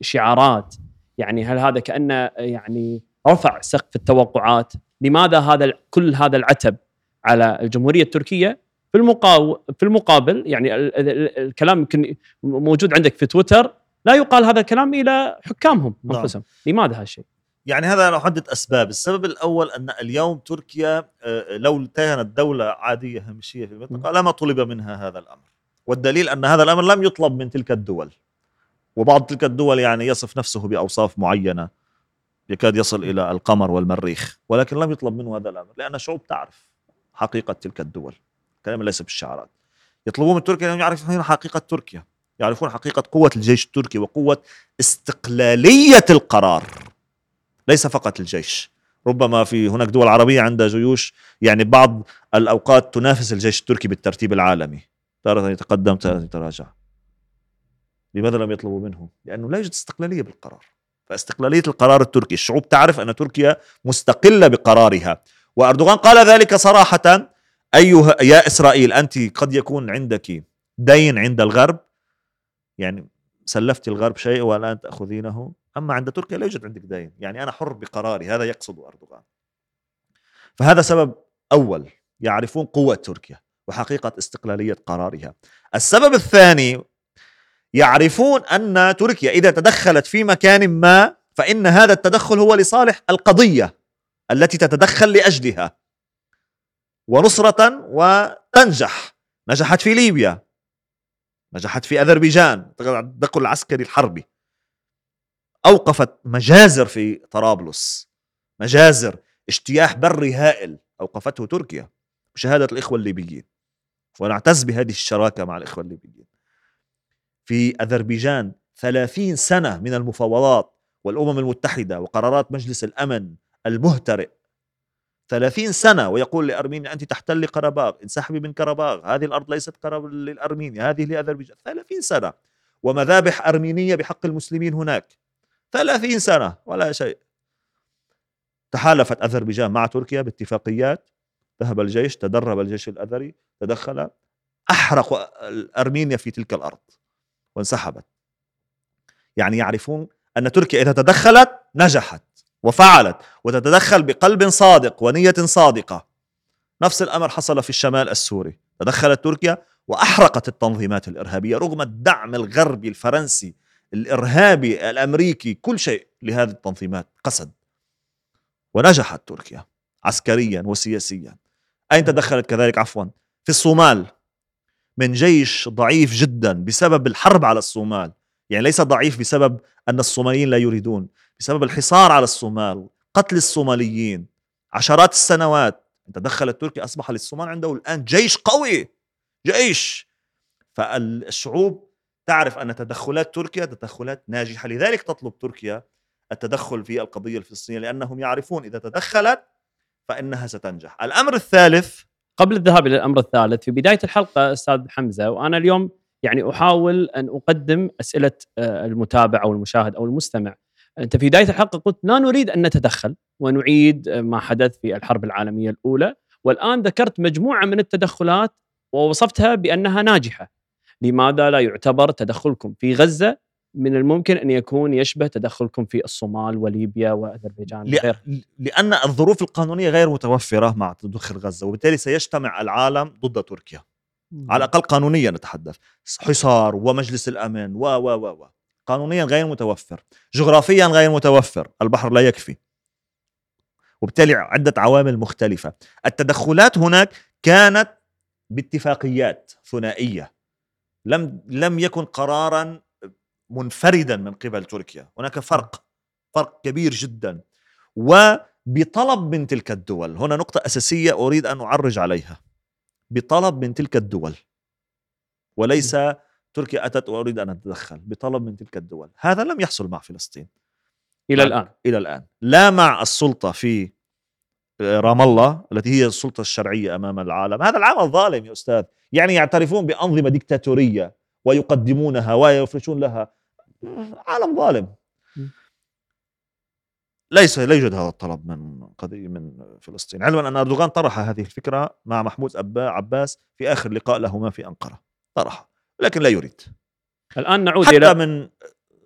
شعارات؟ يعني هل هذا كأنه يعني رفع سقف التوقعات؟ لماذا هذا كل هذا العتب على الجمهورية التركية في المقاو في المقابل يعني الكلام يمكن موجود عندك في تويتر لا يقال هذا الكلام إلى حكامهم نعم. أنفسهم. لماذا هالشيء يعني هذا أنا أحدد أسباب. السبب الأول أن اليوم تركيا آه، لو كانت دولة عادية هامشية في المنطقة لما طلب منها هذا الأمر. والدليل أن هذا الأمر لم يطلب من تلك الدول. وبعض تلك الدول يعني يصف نفسه بأوصاف معينة. يكاد يصل إلى القمر والمريخ ولكن لم يطلب منه هذا الأمر لأن الشعوب تعرف حقيقة تلك الدول. كلام ليس بالشعارات. يطلبون من تركيا أن يعرفون حقيقة تركيا يعرفون حقيقة قوة الجيش التركي وقوة استقلالية القرار ليس فقط الجيش. ربما في هناك دول عربية عندها جيوش يعني بعض الأوقات تنافس الجيش التركي بالترتيب العالمي. تارة يتقدم تارة يتراجع. لماذا لم يطلبوا منه؟ لأنه لا يوجد استقلالية بالقرار. فاستقلالية القرار التركي الشعوب تعرف أن تركيا مستقلة بقرارها. وأردوغان قال ذلك صراحة أيها يا إسرائيل أنت قد يكون عندك دين عند الغرب. يعني سلفت الغرب شيء والآن تأخذينه؟ أما عند تركيا لا يوجد عندك دين. يعني أنا حر بقراري. هذا يقصد أردوغان. فهذا سبب أول. يعرفون قوة تركيا وحقيقة استقلالية قرارها. السبب الثاني يعرفون أن تركيا إذا تدخلت في مكان ما فإن هذا التدخل هو لصالح القضية التي تتدخل لأجلها. ونصرة وتنجح. نجحت في ليبيا. نجحت في أذربيجان. التدخل العسكري الحربي. أوقفت مجازر في طرابلس. مجازر اجتياح بري هائل أوقفته تركيا بشهادة الإخوة الليبيين. ونعتز بهذه الشراكة مع الإخوة الليبيين. في أذربيجان ثلاثين سنة من المفاوضات والأمم المتحدة وقرارات مجلس الأمن المهترئ 30 سنة ويقول لأرمينيا أنت تحتل قرباغ انسحبي من قرباغ هذه الأرض ليست قرب للأرمينيا هذه لأذربيجان. 30 سنة ومذابح أرمينية بحق المسلمين هناك. 30 سنة ولا شيء. تحالفت أذربيجان مع تركيا باتفاقيات. ذهب الجيش تدرب الجيش الأذري تدخل. أحرق أرمينيا في تلك الأرض وانسحبت. يعني يعرفون أن تركيا إذا تدخلت نجحت. وفعلت وتتدخل بقلب صادق ونية صادقة. نفس الأمر حصل في الشمال السوري. تدخلت تركيا وأحرقت التنظيمات الإرهابية رغم الدعم الغربي الفرنسي الإرهابي الأمريكي كل شيء لهذه التنظيمات قسد. ونجحت تركيا عسكريا وسياسيا. أين تدخلت كذلك؟ عفوا في الصومال. من جيش ضعيف جدا بسبب الحرب على الصومال. يعني ليس ضعيف بسبب أن الصوماليين لا يريدون. بسبب الحصار على الصومال قتل الصوماليين عشرات السنوات. تدخلت تركيا أصبح للصومال عنده الآن جيش قوي جيش. فالشعوب تعرف أن تدخلات تركيا تدخلات ناجحة. لذلك تطلب تركيا التدخل في القضية الفلسطينية لأنهم يعرفون إذا تدخلت فإنها ستنجح. الأمر الثالث قبل الذهاب إلى الأمر الثالث في بداية الحلقة أستاذ حمزة وأنا اليوم يعني أحاول أن أقدم أسئلة آه، المتابع أو المشاهد أو المستمع. أنت في بداية الحلقة قلت لا نريد أن نتدخل ونعيد ما حدث في الحرب العالمية الأولى. والآن ذكرت مجموعة من التدخلات ووصفتها بأنها ناجحة. لماذا لا يعتبر تدخلكم في غزة من الممكن أن يكون يشبه تدخلكم في الصومال وليبيا وأذربيجان وغيرها؟ لأن الظروف القانونية غير متوفرة مع تدخل غزة وبالتالي سيجتمع العالم ضد تركيا. على الأقل قانونيا نتحدث. حصار ومجلس الأمن و و و و. قانونيا غير متوفر جغرافيا غير متوفر البحر لا يكفي. وبالتالي عدة عوامل مختلفة. التدخلات هناك كانت باتفاقيات ثنائية. لم لم يكن قرارا منفردا من قبل تركيا. هناك فرق فرق كبير جدا. وبطلب من تلك الدول هنا نقطة أساسية أريد أن أعرج عليها. بطلب من تلك الدول وليس تركيا أتت وأريد أن أتدخل بطلب من تلك الدول. هذا لم يحصل مع فلسطين. إلى الآن. إلى الآن. لا مع السلطة في رام الله التي هي السلطة الشرعية أمام العالم. هذا العمل ظالم يا أستاذ. يعني يعترفون بأنظمة ديكتاتورية ويقدمونها ويفرشون لها. عالم ظالم. ليس لا يوجد هذا الطلب من قضية من فلسطين. علما أن أردوغان طرح هذه الفكرة مع محمود أبا عباس في آخر لقاء لهما في أنقرة. طرح. لكن لا يريد. الآن نعود حتى إلى من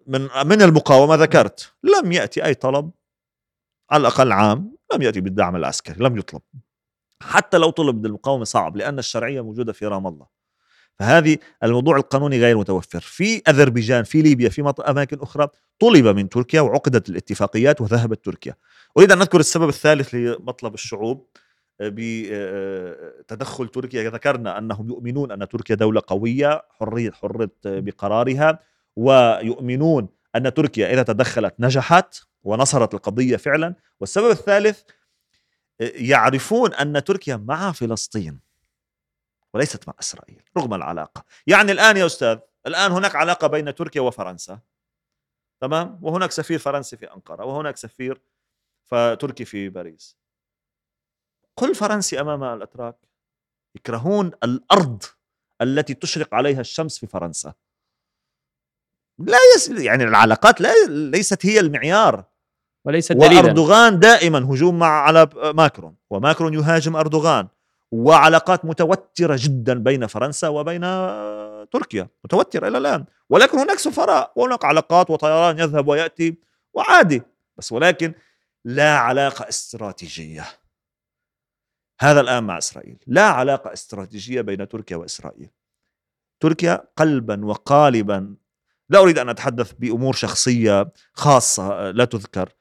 من من المقاومة ذكرت لم يأتي أي طلب على الأقل عام لم يأتي بالدعم العسكري لم يطلب. حتى لو طلب بالمقاومة صعب لأن الشرعية موجودة في رام الله. فهذه الموضوع القانوني غير متوفر. في أذربيجان في ليبيا في أماكن أخرى طلب من تركيا وعقدت الاتفاقيات وذهبت تركيا. أريد أن أذكر السبب الثالث لمطلب الشعوب. بتدخل آه، تركيا. ذكرنا أنهم يؤمنون أن تركيا دولة قوية حرية حرة بقرارها ويؤمنون أن تركيا إذا تدخلت نجحت ونصرت القضية فعلا. والسبب الثالث آه، يعرفون أن تركيا مع فلسطين وليست مع إسرائيل رغم العلاقة. يعني الآن يا أستاذ الآن هناك علاقة بين تركيا وفرنسا. تمام؟ وهناك سفير فرنسي في أنقرة وهناك سفير تركي في باريس. كل فرنسي أمام الأتراك. يكرهون الأرض التي تشرق عليها الشمس في فرنسا. لا يس يعني العلاقات لا ليست هي المعيار. وليست دليلا. وأردوغان دائما هجوم مع على ماكرون وماكرون يهاجم أردوغان. وعلاقات متوترة جدا بين فرنسا وبين تركيا متوترة إلى الآن. ولكن هناك سفراء وهناك علاقات وطيران يذهب ويأتي وعادي. بس ولكن لا علاقة استراتيجية. هذا الآن مع إسرائيل. لا علاقة استراتيجية بين تركيا وإسرائيل. تركيا قلبا وقالبا لا أريد أن أتحدث بأمور شخصية خاصة لا تذكر.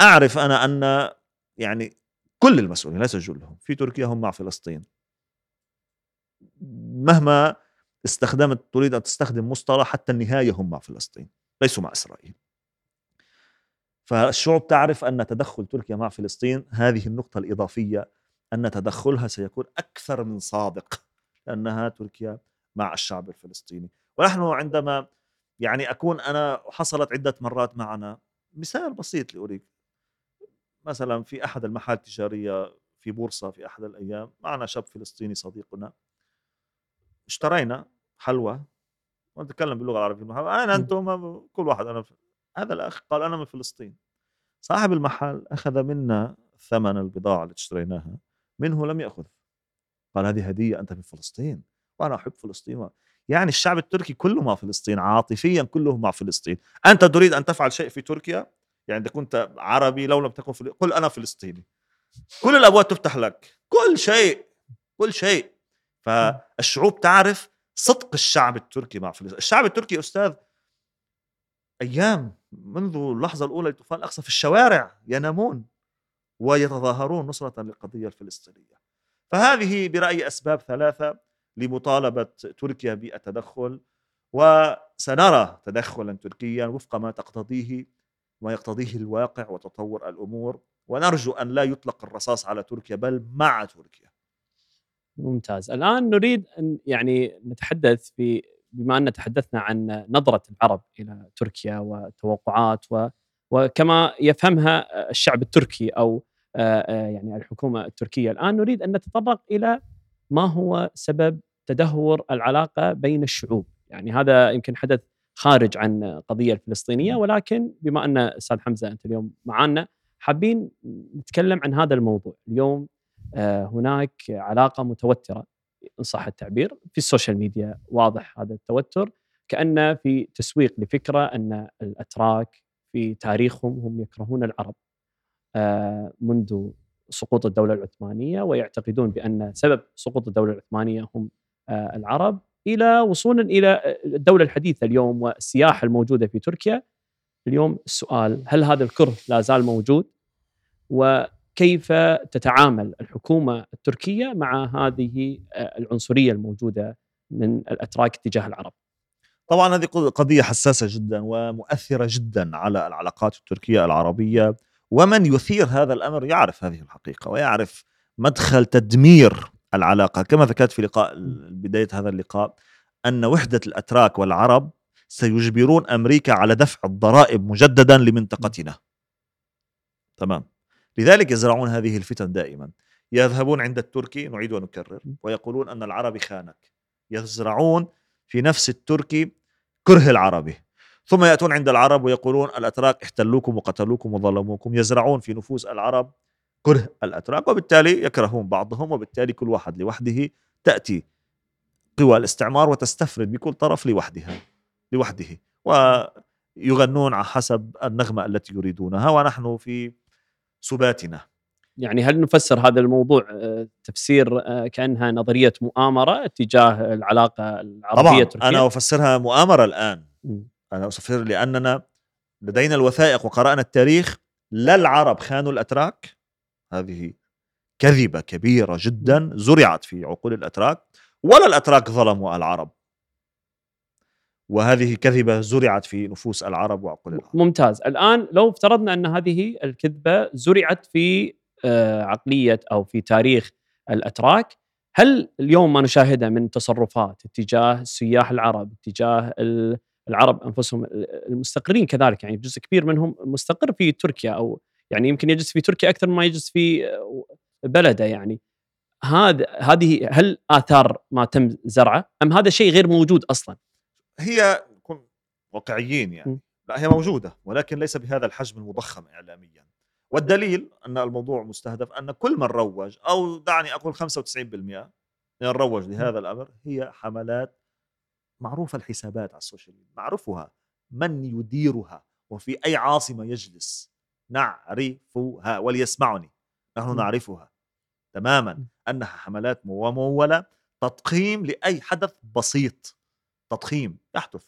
أعرف أنا أن يعني كل المسؤولين ليس جلهم في تركيا هم مع فلسطين. مهما استخدمت تريد أن تستخدم مصطلح حتى النهاية هم مع فلسطين ليسوا مع إسرائيل. فالشعوب تعرف أن تدخل تركيا مع فلسطين هذه النقطة الإضافية أن تدخلها سيكون أكثر من صادق لأنها تركيا مع الشعب الفلسطيني. ونحن عندما يعني أكون أنا حصلت عدة مرات معنا مثال بسيط لأريك. مثلا في أحد المحال التجارية في بورصة في أحد الأيام معنا شاب فلسطيني صديقنا. اشترينا حلوى ونتكلم باللغة العربية. اين أنتم كل واحد أنا هذا الأخ قال أنا من فلسطين. صاحب المحل أخذ منا ثمن البضاعة اللي اشتريناها منه لم يأخذ. قال هذه هدية أنت من فلسطين؟ وأنا أحب فلسطين. يعني الشعب التركي كله مع فلسطين عاطفيا كله مع فلسطين. أنت تريد أن تفعل شيء في تركيا؟ يعني إذا كنت عربي لو لم تكن فلسطيني قل أنا فلسطيني. كل الأبواب تفتح لك. كل شيء كل شيء. فالشعوب تعرف صدق الشعب التركي مع فلسطين. الشعب التركي أستاذ أيام منذ اللحظة الأولى لطوفان الأقصى في الشوارع ينامون ويتظاهرون نصرة للقضية الفلسطينية. فهذه برأيي أسباب ثلاثة لمطالبة تركيا بالتدخل وسنرى تدخلا تركيا وفق ما تقتضيه ما يقتضيه الواقع وتطور الأمور. ونرجو أن لا يطلق الرصاص على تركيا بل مع تركيا. ممتاز. الآن نريد أن يعني نتحدث في بما أن تحدثنا عن نظرة العرب إلى تركيا وتوقعات و وكما يفهمها الشعب التركي أو يعني الحكومة التركية الآن نريد أن نتطرق إلى ما هو سبب تدهور العلاقة بين الشعوب. يعني هذا يمكن حدث خارج عن القضية الفلسطينية ولكن بما أن أستاذ حمزة أنت اليوم معنا حابين نتكلم عن هذا الموضوع. اليوم هناك علاقة متوترة إن صح التعبير. في ال social media واضح هذا التوتر كأن في تسويق لفكرة أن الأتراك في تاريخهم هم يكرهون العرب. منذ سقوط الدولة العثمانية ويعتقدون بأن سبب سقوط الدولة العثمانية هم العرب إلى وصولا إلى الدولة الحديثة اليوم والسياحة الموجودة في تركيا. اليوم السؤال هل هذا الكره لا زال موجود؟ وكيف تتعامل الحكومة التركية مع هذه العنصرية الموجودة من الأتراك تجاه العرب؟ طبعا هذه قضية حساسة جدا ومؤثرة جدا على العلاقات التركية العربية ومن يثير هذا الأمر يعرف هذه الحقيقة ويعرف مدخل تدمير العلاقة. كما ذكرت في لقاء بداية هذا اللقاء أن وحدة الأتراك والعرب سيجبرون أمريكا على دفع الضرائب مجددا لمنطقتنا. تمام. لذلك يزرعون هذه الفتن دائما. يذهبون عند التركي نعيد ونكرر ويقولون أن العربي خانك. يزرعون في نفس التركي كره العربي. ثم يأتون عند العرب ويقولون الأتراك احتلوكم وقتلوكم وظلموكم. يزرعون في نفوس العرب كره الأتراك وبالتالي يكرهون بعضهم وبالتالي كل واحد لوحده تأتي قوى الاستعمار وتستفرد بكل طرف لوحدها لوحده. ويغنون على حسب النغمة التي يريدونها. ونحن في سباتنا يعني هل نفسر هذا الموضوع آه، تفسير آه، كأنها نظرية مؤامرة تجاه العلاقة العربية طبعا؟ أنا أفسرها مؤامرة الآن م. أنا أفسر لأننا لدينا الوثائق وقرأنا التاريخ لا العرب خانوا الأتراك هذه كذبة كبيرة جدا زرعت في عقول الأتراك ولا الأتراك ظلموا العرب وهذه كذبة زرعت في نفوس العرب وعقول العرب. ممتاز. الآن لو افترضنا أن هذه الكذبة زرعت في آه، عقلية أو في تاريخ الأتراك هل اليوم ما نشاهده من تصرفات اتجاه السياح العرب اتجاه العرب أنفسهم المستقرين كذلك؟ يعني جزء كبير منهم مستقر في تركيا أو يعني يمكن يجلس في تركيا أكثر مما يجلس في آه، بلده يعني. هذا هذه هل آثار ما تم زرعه أم هذا شيء غير موجود أصلا؟ هي نكون واقعيين يعني. لا هي موجودة ولكن ليس بهذا الحجم المضخم اعلاميا. والدليل أن الموضوع مستهدف أن كل من روج أو دعني أقول 95% من روج لهذا الأمر هي حملات معروفة الحسابات على ال social media معروفها. من يديرها؟ وفي أي عاصمة يجلس؟ نعرفها وليسمعني. نحن نعرفها. تماما. أنها حملات ممولة تضخيم لأي حدث بسيط. تضخيم يحدث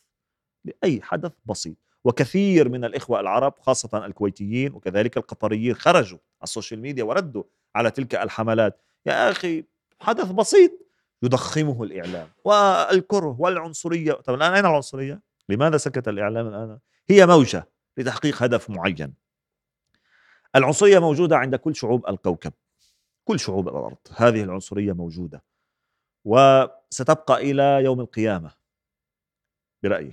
لاي حدث بسيط. وكثير من الإخوة العرب خاصة الكويتيين وكذلك القطريين خرجوا على ال social media وردوا على تلك الحملات. يا أخي حدث بسيط يضخمه الإعلام والكره والعنصرية. طب الآن أين العنصرية؟ لماذا سكت الإعلام الآن؟ هي موجة لتحقيق هدف معين. العنصرية موجودة عند كل شعوب الكوكب كل شعوب الأرض. هذه العنصرية موجودة. وستبقى إلى يوم القيامة. برأيي.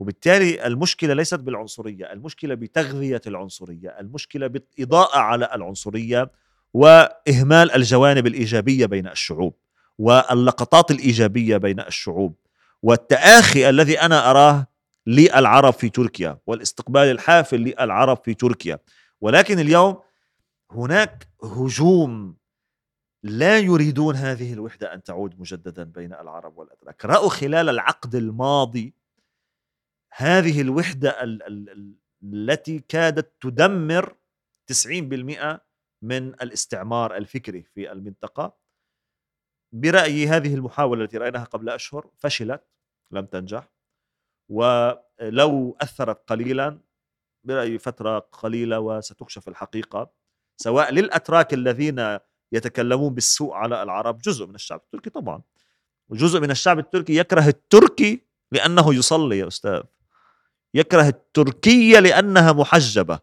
وبالتالي المشكلة ليست بالعنصرية المشكلة بتغذية العنصرية المشكلة بالإضاءة على العنصرية وإهمال الجوانب الإيجابية بين الشعوب واللقطات الإيجابية بين الشعوب والتآخي الذي أنا أراه للعرب في تركيا والاستقبال الحافل للعرب في تركيا. ولكن اليوم هناك هجوم لا يريدون هذه الوحدة أن تعود مجددا بين العرب والاتراك رأوا خلال العقد الماضي هذه الوحدة ال- ال- التي كادت تدمر 90% من الاستعمار الفكري في المنطقة. برأيي هذه المحاولة التي رأيناها قبل أشهر فشلت لم تنجح. ولو أثرت قليلا برأيي فترة قليلة وستكشف الحقيقة سواء للأتراك الذين يتكلمون بالسوء على العرب جزء من الشعب التركي طبعا. وجزء من الشعب التركي يكره التركي لأنه يصلي يا أستاذ. يكره التركية لأنها محجبة.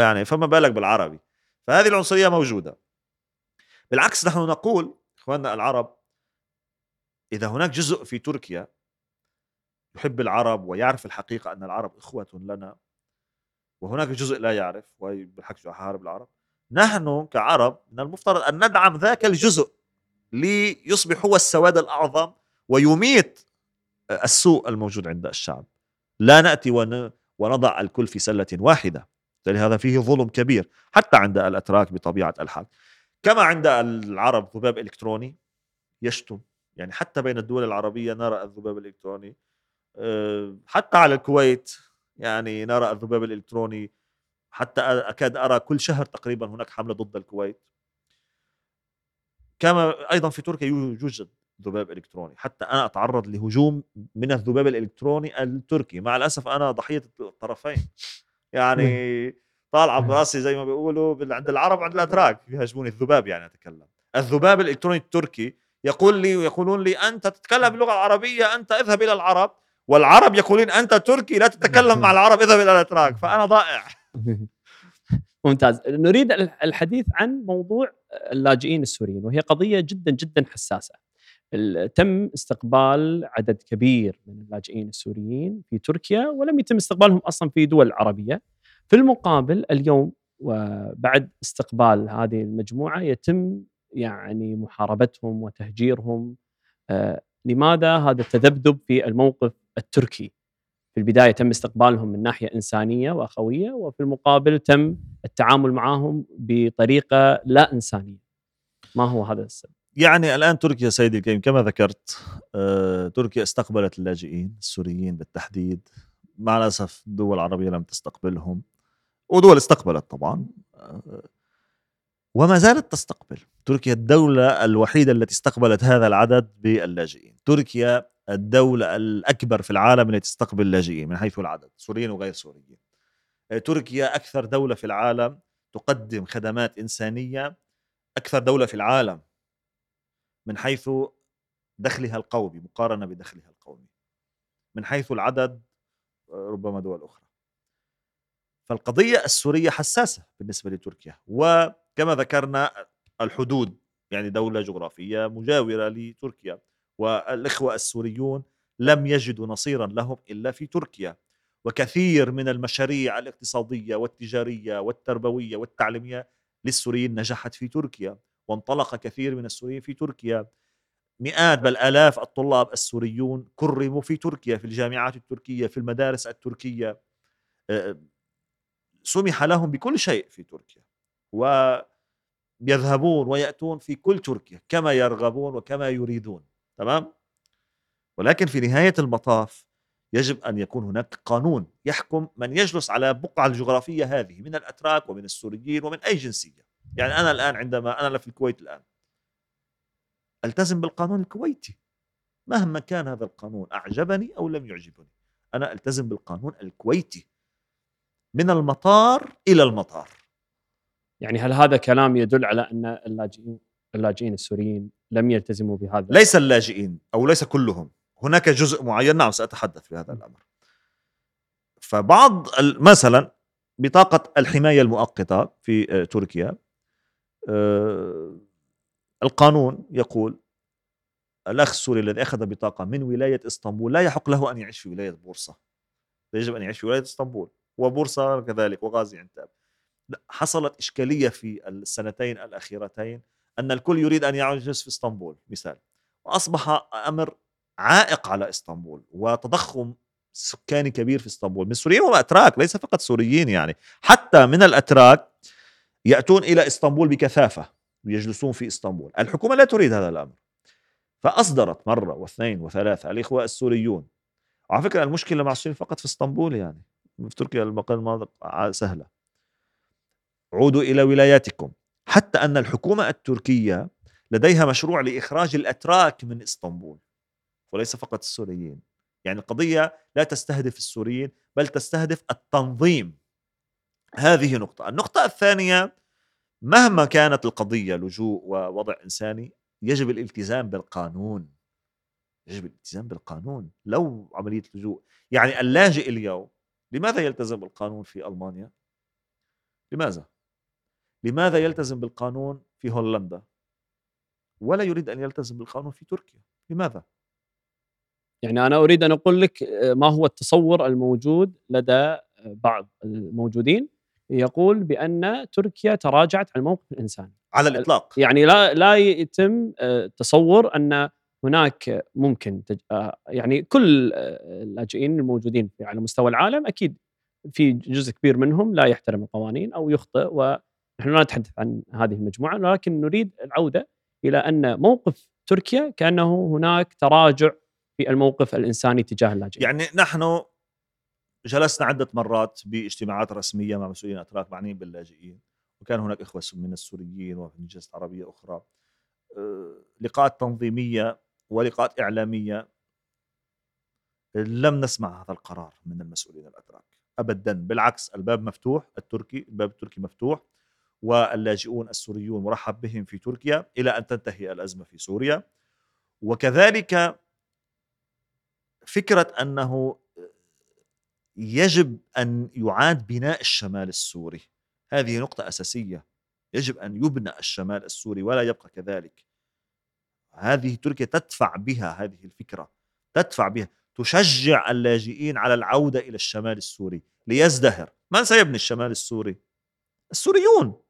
يعني فما بالك بالعربي. فهذه العنصرية موجودة. بالعكس نحن نقول إخواننا العرب إذا هناك جزء في تركيا يحب العرب ويعرف الحقيقة أن العرب إخوة لنا وهناك جزء لا يعرف وبالحكي حارب العرب نحن كعرب من المفترض أن ندعم ذاك الجزء ليصبح هو السواد الأعظم ويميت السوء الموجود عند الشعب. لا نأتي ونضع الكل في سلة واحدة. هذا فيه ظلم كبير حتى عند الأتراك بطبيعة الحال. كما عند العرب ذباب إلكتروني يشتم. يعني حتى بين الدول العربية نرى الذباب الالكتروني آه، حتى على الكويت يعني نرى الذباب الالكتروني حتى أكاد أرى كل شهر تقريبا هناك حملة ضد الكويت. كما أيضا في تركيا يوجد ذباب إلكتروني. حتى أنا أتعرض لهجوم من الذباب الإلكتروني التركي. مع الأسف أنا ضحية الطرفين. يعني طالعة براسي زي ما بيقولوا عند العرب وعند الاتراك يهاجموني الذباب يعني أتكلم. الذباب الإلكتروني التركي يقول لي ويقولون لي أنت تتكلم باللغة العربية أنت اذهب إلى العرب. والعرب يقولون أنت تركي لا تتكلم مع العرب اذهب إلى الاتراك فأنا ضائع. <laughs> ممتاز. نريد الحديث عن موضوع اللاجئين السوريين وهي قضية جدا جدا حساسة. تم استقبال عدد كبير من اللاجئين السوريين في تركيا ولم يتم استقبالهم أصلا في دول عربية. في المقابل اليوم وبعد استقبال هذه المجموعة يتم يعني محاربتهم وتهجيرهم. آه لماذا هذا التذبذب في الموقف التركي؟ في البداية تم استقبالهم من ناحية إنسانية وأخوية وفي المقابل تم التعامل معهم بطريقة لا إنسانية. ما هو هذا السبب؟ يعني الآن تركيا سيدي الكريم كما ذكرت آه، تركيا استقبلت اللاجئين السوريين بالتحديد. مع الأسف الدول العربية لم تستقبلهم ودول استقبلت طبعا آه، وما زالت تستقبل. تركيا الدولة الوحيدة التي استقبلت هذا العدد باللاجئين. تركيا الدولة الأكبر في العالم التي تستقبل اللاجئين من حيث العدد سوريين وغير سوريين. آه، تركيا أكثر دولة في العالم تقدم خدمات إنسانية أكثر دولة في العالم من حيث دخلها القومي مقارنة بدخلها القومي. من حيث العدد آه، ربما دول أخرى. فالقضية السورية حساسة بالنسبة لتركيا وكما ذكرنا الحدود يعني دولة جغرافية مجاورة لتركيا. والإخوة السوريون لم يجدوا نصيرا لهم إلا في تركيا. وكثير من المشاريع الاقتصادية والتجارية والتربوية والتعليمية للسوريين نجحت في تركيا وانطلق كثير من السوريين في تركيا. مئات بل آلاف الطلاب السوريون كرموا في تركيا في الجامعات التركية في المدارس التركية. سمح لهم بكل شيء في تركيا ويذهبون ويأتون في كل تركيا كما يرغبون وكما يريدون. تمام؟ ولكن في نهاية المطاف يجب أن يكون هناك قانون يحكم من يجلس على بقعة الجغرافية هذه من الأتراك ومن السوريين ومن أي جنسية. يعني أنا الآن عندما أنا في الكويت الآن. ألتزم بالقانون الكويتي. مهما كان هذا القانون أعجبني أو لم يعجبني أنا ألتزم بالقانون الكويتي. من المطار إلى المطار. يعني هل هذا كلام يدل على أن اللاجئين اللاجئين السوريين لم يلتزموا بهذا. ليس اللاجئين أو ليس كلهم. هناك جزء معين. نعم سأتحدث في هذا الأمر. فبعض مثلا بطاقة الحماية المؤقتة في آه، تركيا آه، القانون يقول الأخ السوري الذي أخذ بطاقة من ولاية إسطنبول لا يحق له أن يعيش في ولاية بورصة. يجب أن يعيش في ولاية إسطنبول. وبورصة كذلك وغازي عنتاب. حصلت إشكالية في السنتين الأخيرتين أن الكل يريد أن يعيش في إسطنبول مثال. وأصبح أمر عائق على إسطنبول وتضخم سكاني كبير في إسطنبول من سوريين واتراك ليس فقط سوريين يعني. حتى من الأتراك يأتون إلى إسطنبول بكثافة ويجلسون في إسطنبول. الحكومة لا تريد هذا الأمر. فأصدرت مرة واثنين وثلاثة الإخوة السوريون. على فكرة المشكلة مع السوريين فقط في إسطنبول يعني في تركيا المناطق سهلة. عودوا إلى ولاياتكم. حتى أن الحكومة التركية لديها مشروع لإخراج الأتراك من إسطنبول وليس فقط السوريين. يعني القضية لا تستهدف السوريين بل تستهدف التنظيم. هذه نقطة. النقطة الثانية مهما كانت القضية لجوء ووضع إنساني يجب الالتزام بالقانون. يجب الالتزام بالقانون. لو عملية لجوء يعني اللاجئ اليوم لماذا يلتزم بالقانون في ألمانيا؟ لماذا؟ لماذا يلتزم بالقانون في هولندا؟ ولا يريد أن يلتزم بالقانون في تركيا لماذا؟ يعني أنا أريد أن أقول لك آه، ما هو التصور الموجود لدى آه، بعض الموجودين يقول بأن تركيا تراجعت عن الموقف الانساني على الإطلاق. يعني لا لا يتم آه، تصور أن هناك ممكن تج... يعني كل اللاجئين الموجودين على مستوى العالم أكيد في جزء كبير منهم لا يحترم القوانين أو يخطئ ونحن لا نتحدث عن هذه المجموعة ولكن نريد العودة إلى أن موقف تركيا كأنه هناك تراجع في الموقف الإنساني تجاه اللاجئين. يعني نحن جلسنا عدة مرات باجتماعات رسمية مع مسؤولين أتراك معنيين باللاجئين وكان هناك إخوة من السوريين ومن جلسات عربية أخرى. أه، لقاءات تنظيمية ولقاءات إعلامية. لم نسمع هذا القرار من المسؤولين الأتراك ابدا بالعكس الباب مفتوح التركي الباب التركي مفتوح. واللاجئون السوريون مرحب بهم في تركيا إلى أن تنتهي الأزمة في سوريا. وكذلك فكرة أنه يجب أن يعاد بناء الشمال السوري. هذه نقطة أساسية. يجب أن يبنى الشمال السوري ولا يبقى كذلك. هذه تركيا تدفع بها هذه الفكرة تدفع بها تشجع اللاجئين على العودة إلى الشمال السوري ليزدهر. من سيبني الشمال السوري؟ السوريون.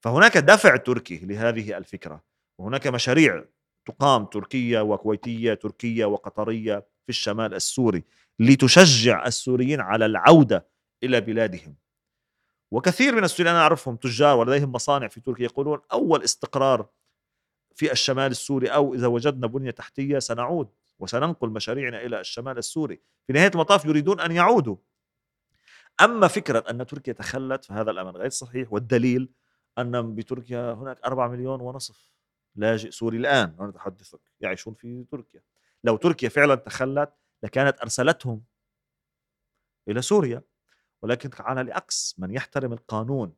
فهناك دفع تركي لهذه الفكرة وهناك مشاريع تقام تركية وكويتية تركية وقطرية في الشمال السوري لتشجع السوريين على العودة إلى بلادهم. وكثير من السوريين أنا أعرفهم تجار ولديهم مصانع في تركيا يقولون أول استقرار في الشمال السوري أو إذا وجدنا بنية تحتية سنعود وسننقل مشاريعنا إلى الشمال السوري. في نهاية المطاف يريدون أن يعودوا. أما فكرة أن تركيا تخلت فهذا الأمر غير صحيح والدليل أن بتركيا هناك 4 مليون ونصف. لاجئ سوري الآن. أنا أتحدثك. يعيشون في تركيا. لو تركيا فعلا تخلت لكانت أرسلتهم إلى سوريا. ولكن على العكس من يحترم القانون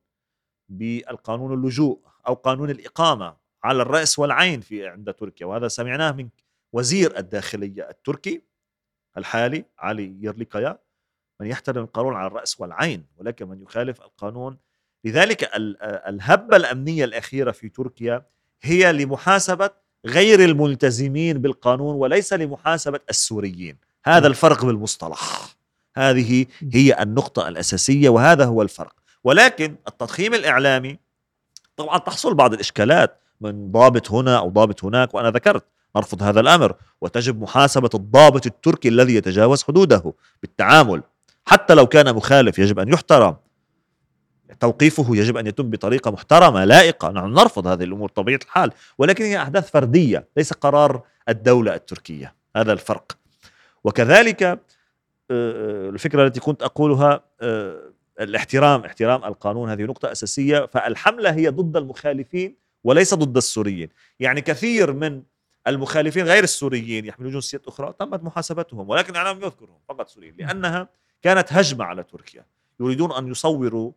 بالقانون اللجوء أو قانون الإقامة على الرأس والعين في عند تركيا. وهذا سمعناه من وزير الداخلية التركي الحالي علي يرليكايا. من يحترم القانون على الرأس والعين ولكن من يخالف القانون لذلك الهبة الأمنية الأخيرة في تركيا هي لمحاسبة غير الملتزمين بالقانون وليس لمحاسبة السوريين. هذا الفرق بالمصطلح. هذه هي النقطة الأساسية وهذا هو الفرق. ولكن التضخيم الإعلامي طبعا تحصل بعض الإشكالات من ضابط هنا أو ضابط هناك وأنا ذكرت نرفض هذا الأمر. وتجب محاسبة الضابط التركي الذي يتجاوز حدوده بالتعامل. حتى لو كان مخالف يجب أن يحترم. توقيفه يجب أن يتم بطريقة محترمة لائقة. نحن نرفض هذه الأمور طبيعة الحال ولكن هي أحداث فردية ليس قرار الدولة التركية. هذا الفرق. وكذلك آه، آه، الفكرة التي كنت أقولها آه، الاحترام احترام القانون هذه نقطة أساسية. فالحملة هي ضد المخالفين وليس ضد السوريين. يعني كثير من المخالفين غير السوريين يحملون جنسيات أخرى تمت محاسبتهم ولكن الاعلام يذكرهم فقط سوريين لأنها كانت هجمة على تركيا. يريدون أن يصوروا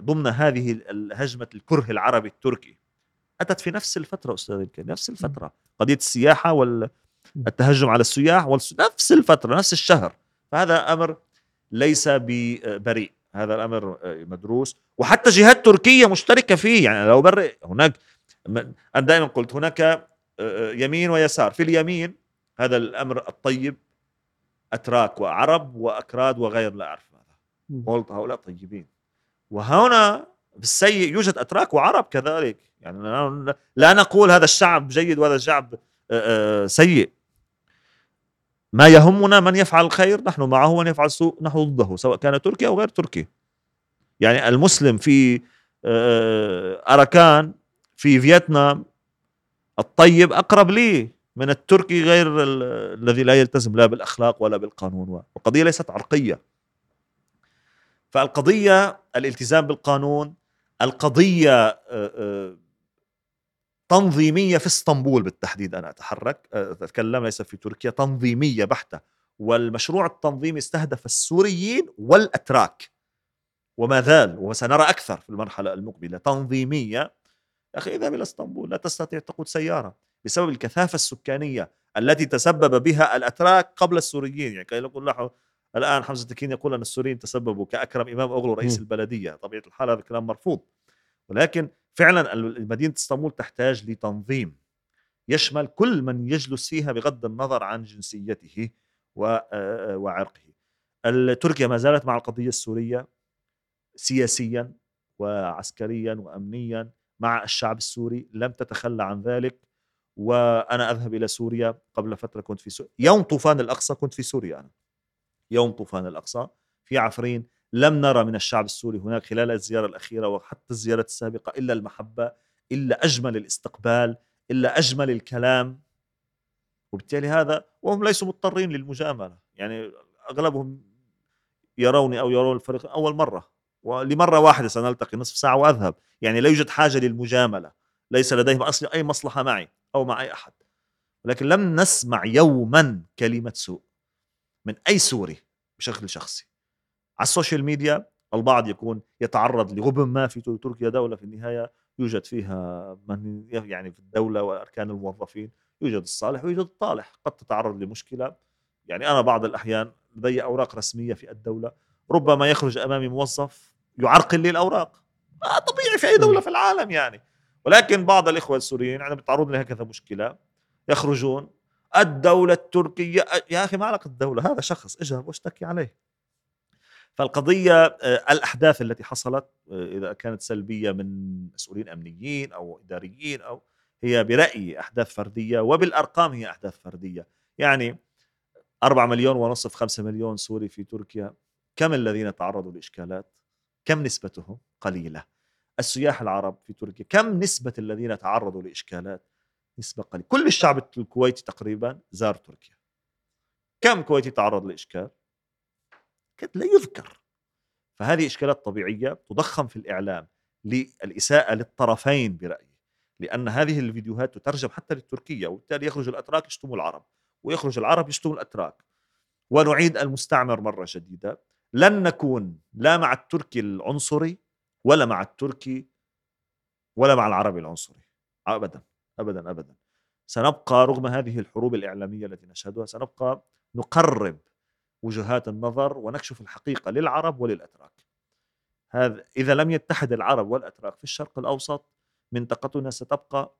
ضمن هذه الهجمة الكره العربي التركي. أتت في نفس الفترة أستاذ الكريم نفس الفترة. قضية السياحة والتهجم على السياح نفس الفترة نفس الشهر. فهذا أمر ليس ببريء. هذا الأمر مدروس. وحتى جهات تركية مشتركة فيه. يعني لو برئ هناك أنا دائما قلت هناك يمين ويسار. في اليمين هذا الأمر الطيب أتراك وعرب وأكراد وغير لا أعرف هذا قلت هؤلاء طيبين. وهنا بالسيء يوجد أتراك وعرب كذلك. يعني لا نقول هذا الشعب جيد وهذا الشعب سيء. ما يهمنا من يفعل الخير نحن معه ومن يفعل السوء نحن ضده سواء كان تركي أو غير تركي يعني المسلم في أراكان في فيتنام الطيب أقرب لي من التركي غير الذي لا يلتزم لا بالأخلاق ولا بالقانون والقضية ليست عرقية. فالقضية الالتزام بالقانون القضية آه، آه، تنظيمية في اسطنبول بالتحديد أنا أتحرك آه، أتكلم ليس في تركيا تنظيمية بحتة. والمشروع التنظيمي استهدف السوريين والأتراك. وما زال وسنرى أكثر في المرحلة المقبلة تنظيمية. أخي اذهب إلى اسطنبول لا تستطيع تقود سيارة بسبب الكثافة السكانية التي تسبب بها الأتراك قبل السوريين. يعني كان يقول له الآن حمزة التكين يقول أن السوريين تسببوا كأكرم إمام اوغلو رئيس م. البلدية. طبيعة الحال هذا الكلام مرفوض. ولكن فعلا مدينه إسطنبول تحتاج لتنظيم. يشمل كل من يجلس فيها بغض النظر عن جنسيته وعرقه. تركيا ما زالت مع القضية السورية سياسيا وعسكريا وامنيا مع الشعب السوري. لم تتخلى عن ذلك. وأنا أذهب إلى سوريا. قبل فترة كنت في سوريا يوم طوفان الأقصى كنت في سوريا أنا. يوم طوفان الأقصى في عفرين لم نرى من الشعب السوري هناك خلال الزيارة الأخيرة وحتى الزياره السابقة إلا المحبة إلا أجمل الاستقبال إلا أجمل الكلام. وبالتالي هذا وهم ليسوا مضطرين للمجاملة. يعني أغلبهم يروني أو يرون الفريق اول مرة. ولمرة واحدة سنلتقي نصف ساعة وأذهب. يعني لا يوجد حاجة للمجاملة. ليس لديهم أصلا أي مصلحة معي أو مع أي أحد. ولكن لم نسمع يوما كلمة سوء. من أي سوري بشكل شخصي. على ال social media البعض يكون يتعرض لغبن ما في تركيا دولة في النهاية يوجد فيها من يعني في الدولة وأركان الموظفين يوجد الصالح ويوجد الطالح. قد تتعرض لمشكلة. يعني أنا بعض الأحيان لدي أوراق رسمية في الدولة. ربما يخرج أمامي موظف يعرقل لي الأوراق. آه طبيعي في أي دولة في العالم يعني. ولكن بعض الإخوة السوريين عندما يتعرضون لهكذا مشكلة. يخرجون الدولة التركية. يا أخي ما علاقة الدولة هذا شخص اجهب واشتكي عليه. فالقضية آه، الأحداث التي حصلت آه، إذا كانت سلبية من مسؤولين أمنيين أو إداريين أو هي برأيي أحداث فردية وبالأرقام هي أحداث فردية. يعني 4 مليون ونصف 5 مليون سوري في تركيا كم الذين تعرضوا لإشكالات؟ كم نسبتهم؟ قليلة. السياح العرب في تركيا كم نسبة الذين تعرضوا لإشكالات؟ نسبة قليلة كل الشعب الكويتي تقريبا زار تركيا. كم كويتي تعرض لإشكال؟ لا يذكر. فهذه إشكالات طبيعية تضخم في الإعلام للإساءة للطرفين برأيي لأن هذه الفيديوهات تترجم حتى للتركية وبالتالي يخرج الأتراك يشتموا العرب ويخرج العرب يشتموا الأتراك. ونعيد المستعمر مرة جديدة لن نكون لا مع التركي العنصري ولا مع التركي ولا مع العربي العنصري. ابدا. ابدا ابدا. سنبقى رغم هذه الحروب الإعلامية التي نشهدها سنبقى نقرب وجهات النظر ونكشف الحقيقة للعرب وللأتراك. هذا إذا لم يتحد العرب والأتراك في الشرق الأوسط منطقتنا ستبقى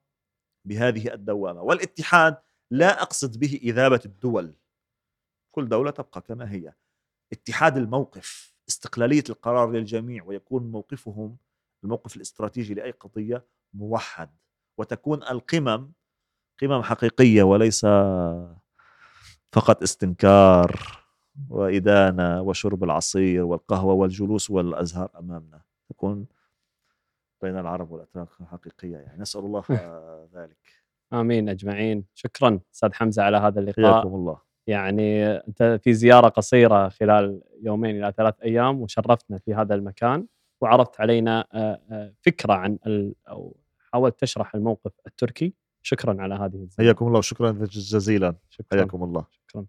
بهذه الدوامة. والاتحاد لا أقصد به إذابة الدول. كل دولة تبقى كما هي. اتحاد الموقف استقلالية القرار للجميع ويكون موقفهم الموقف الاستراتيجي لأي قضية موحد. وتكون القمم قمم حقيقية وليس فقط استنكار وإدانة وشرب العصير والقهوة والجلوس والأزهار أمامنا. تكون بين العرب والأتراك حقيقية يعني. نسأل الله ذلك. آمين أجمعين. شكرا أستاذ حمزة على هذا اللقاء. حياكم الله. يعني أنت في زيارة قصيرة خلال يومين إلى ثلاث أيام وشرفتنا في هذا المكان وعرضت علينا فكرة عن أو حاولت تشرح الموقف التركي شكرا على هذه الزيارة. حياكم الله وشكرا جزيلا شكرا. حياكم الله شكرا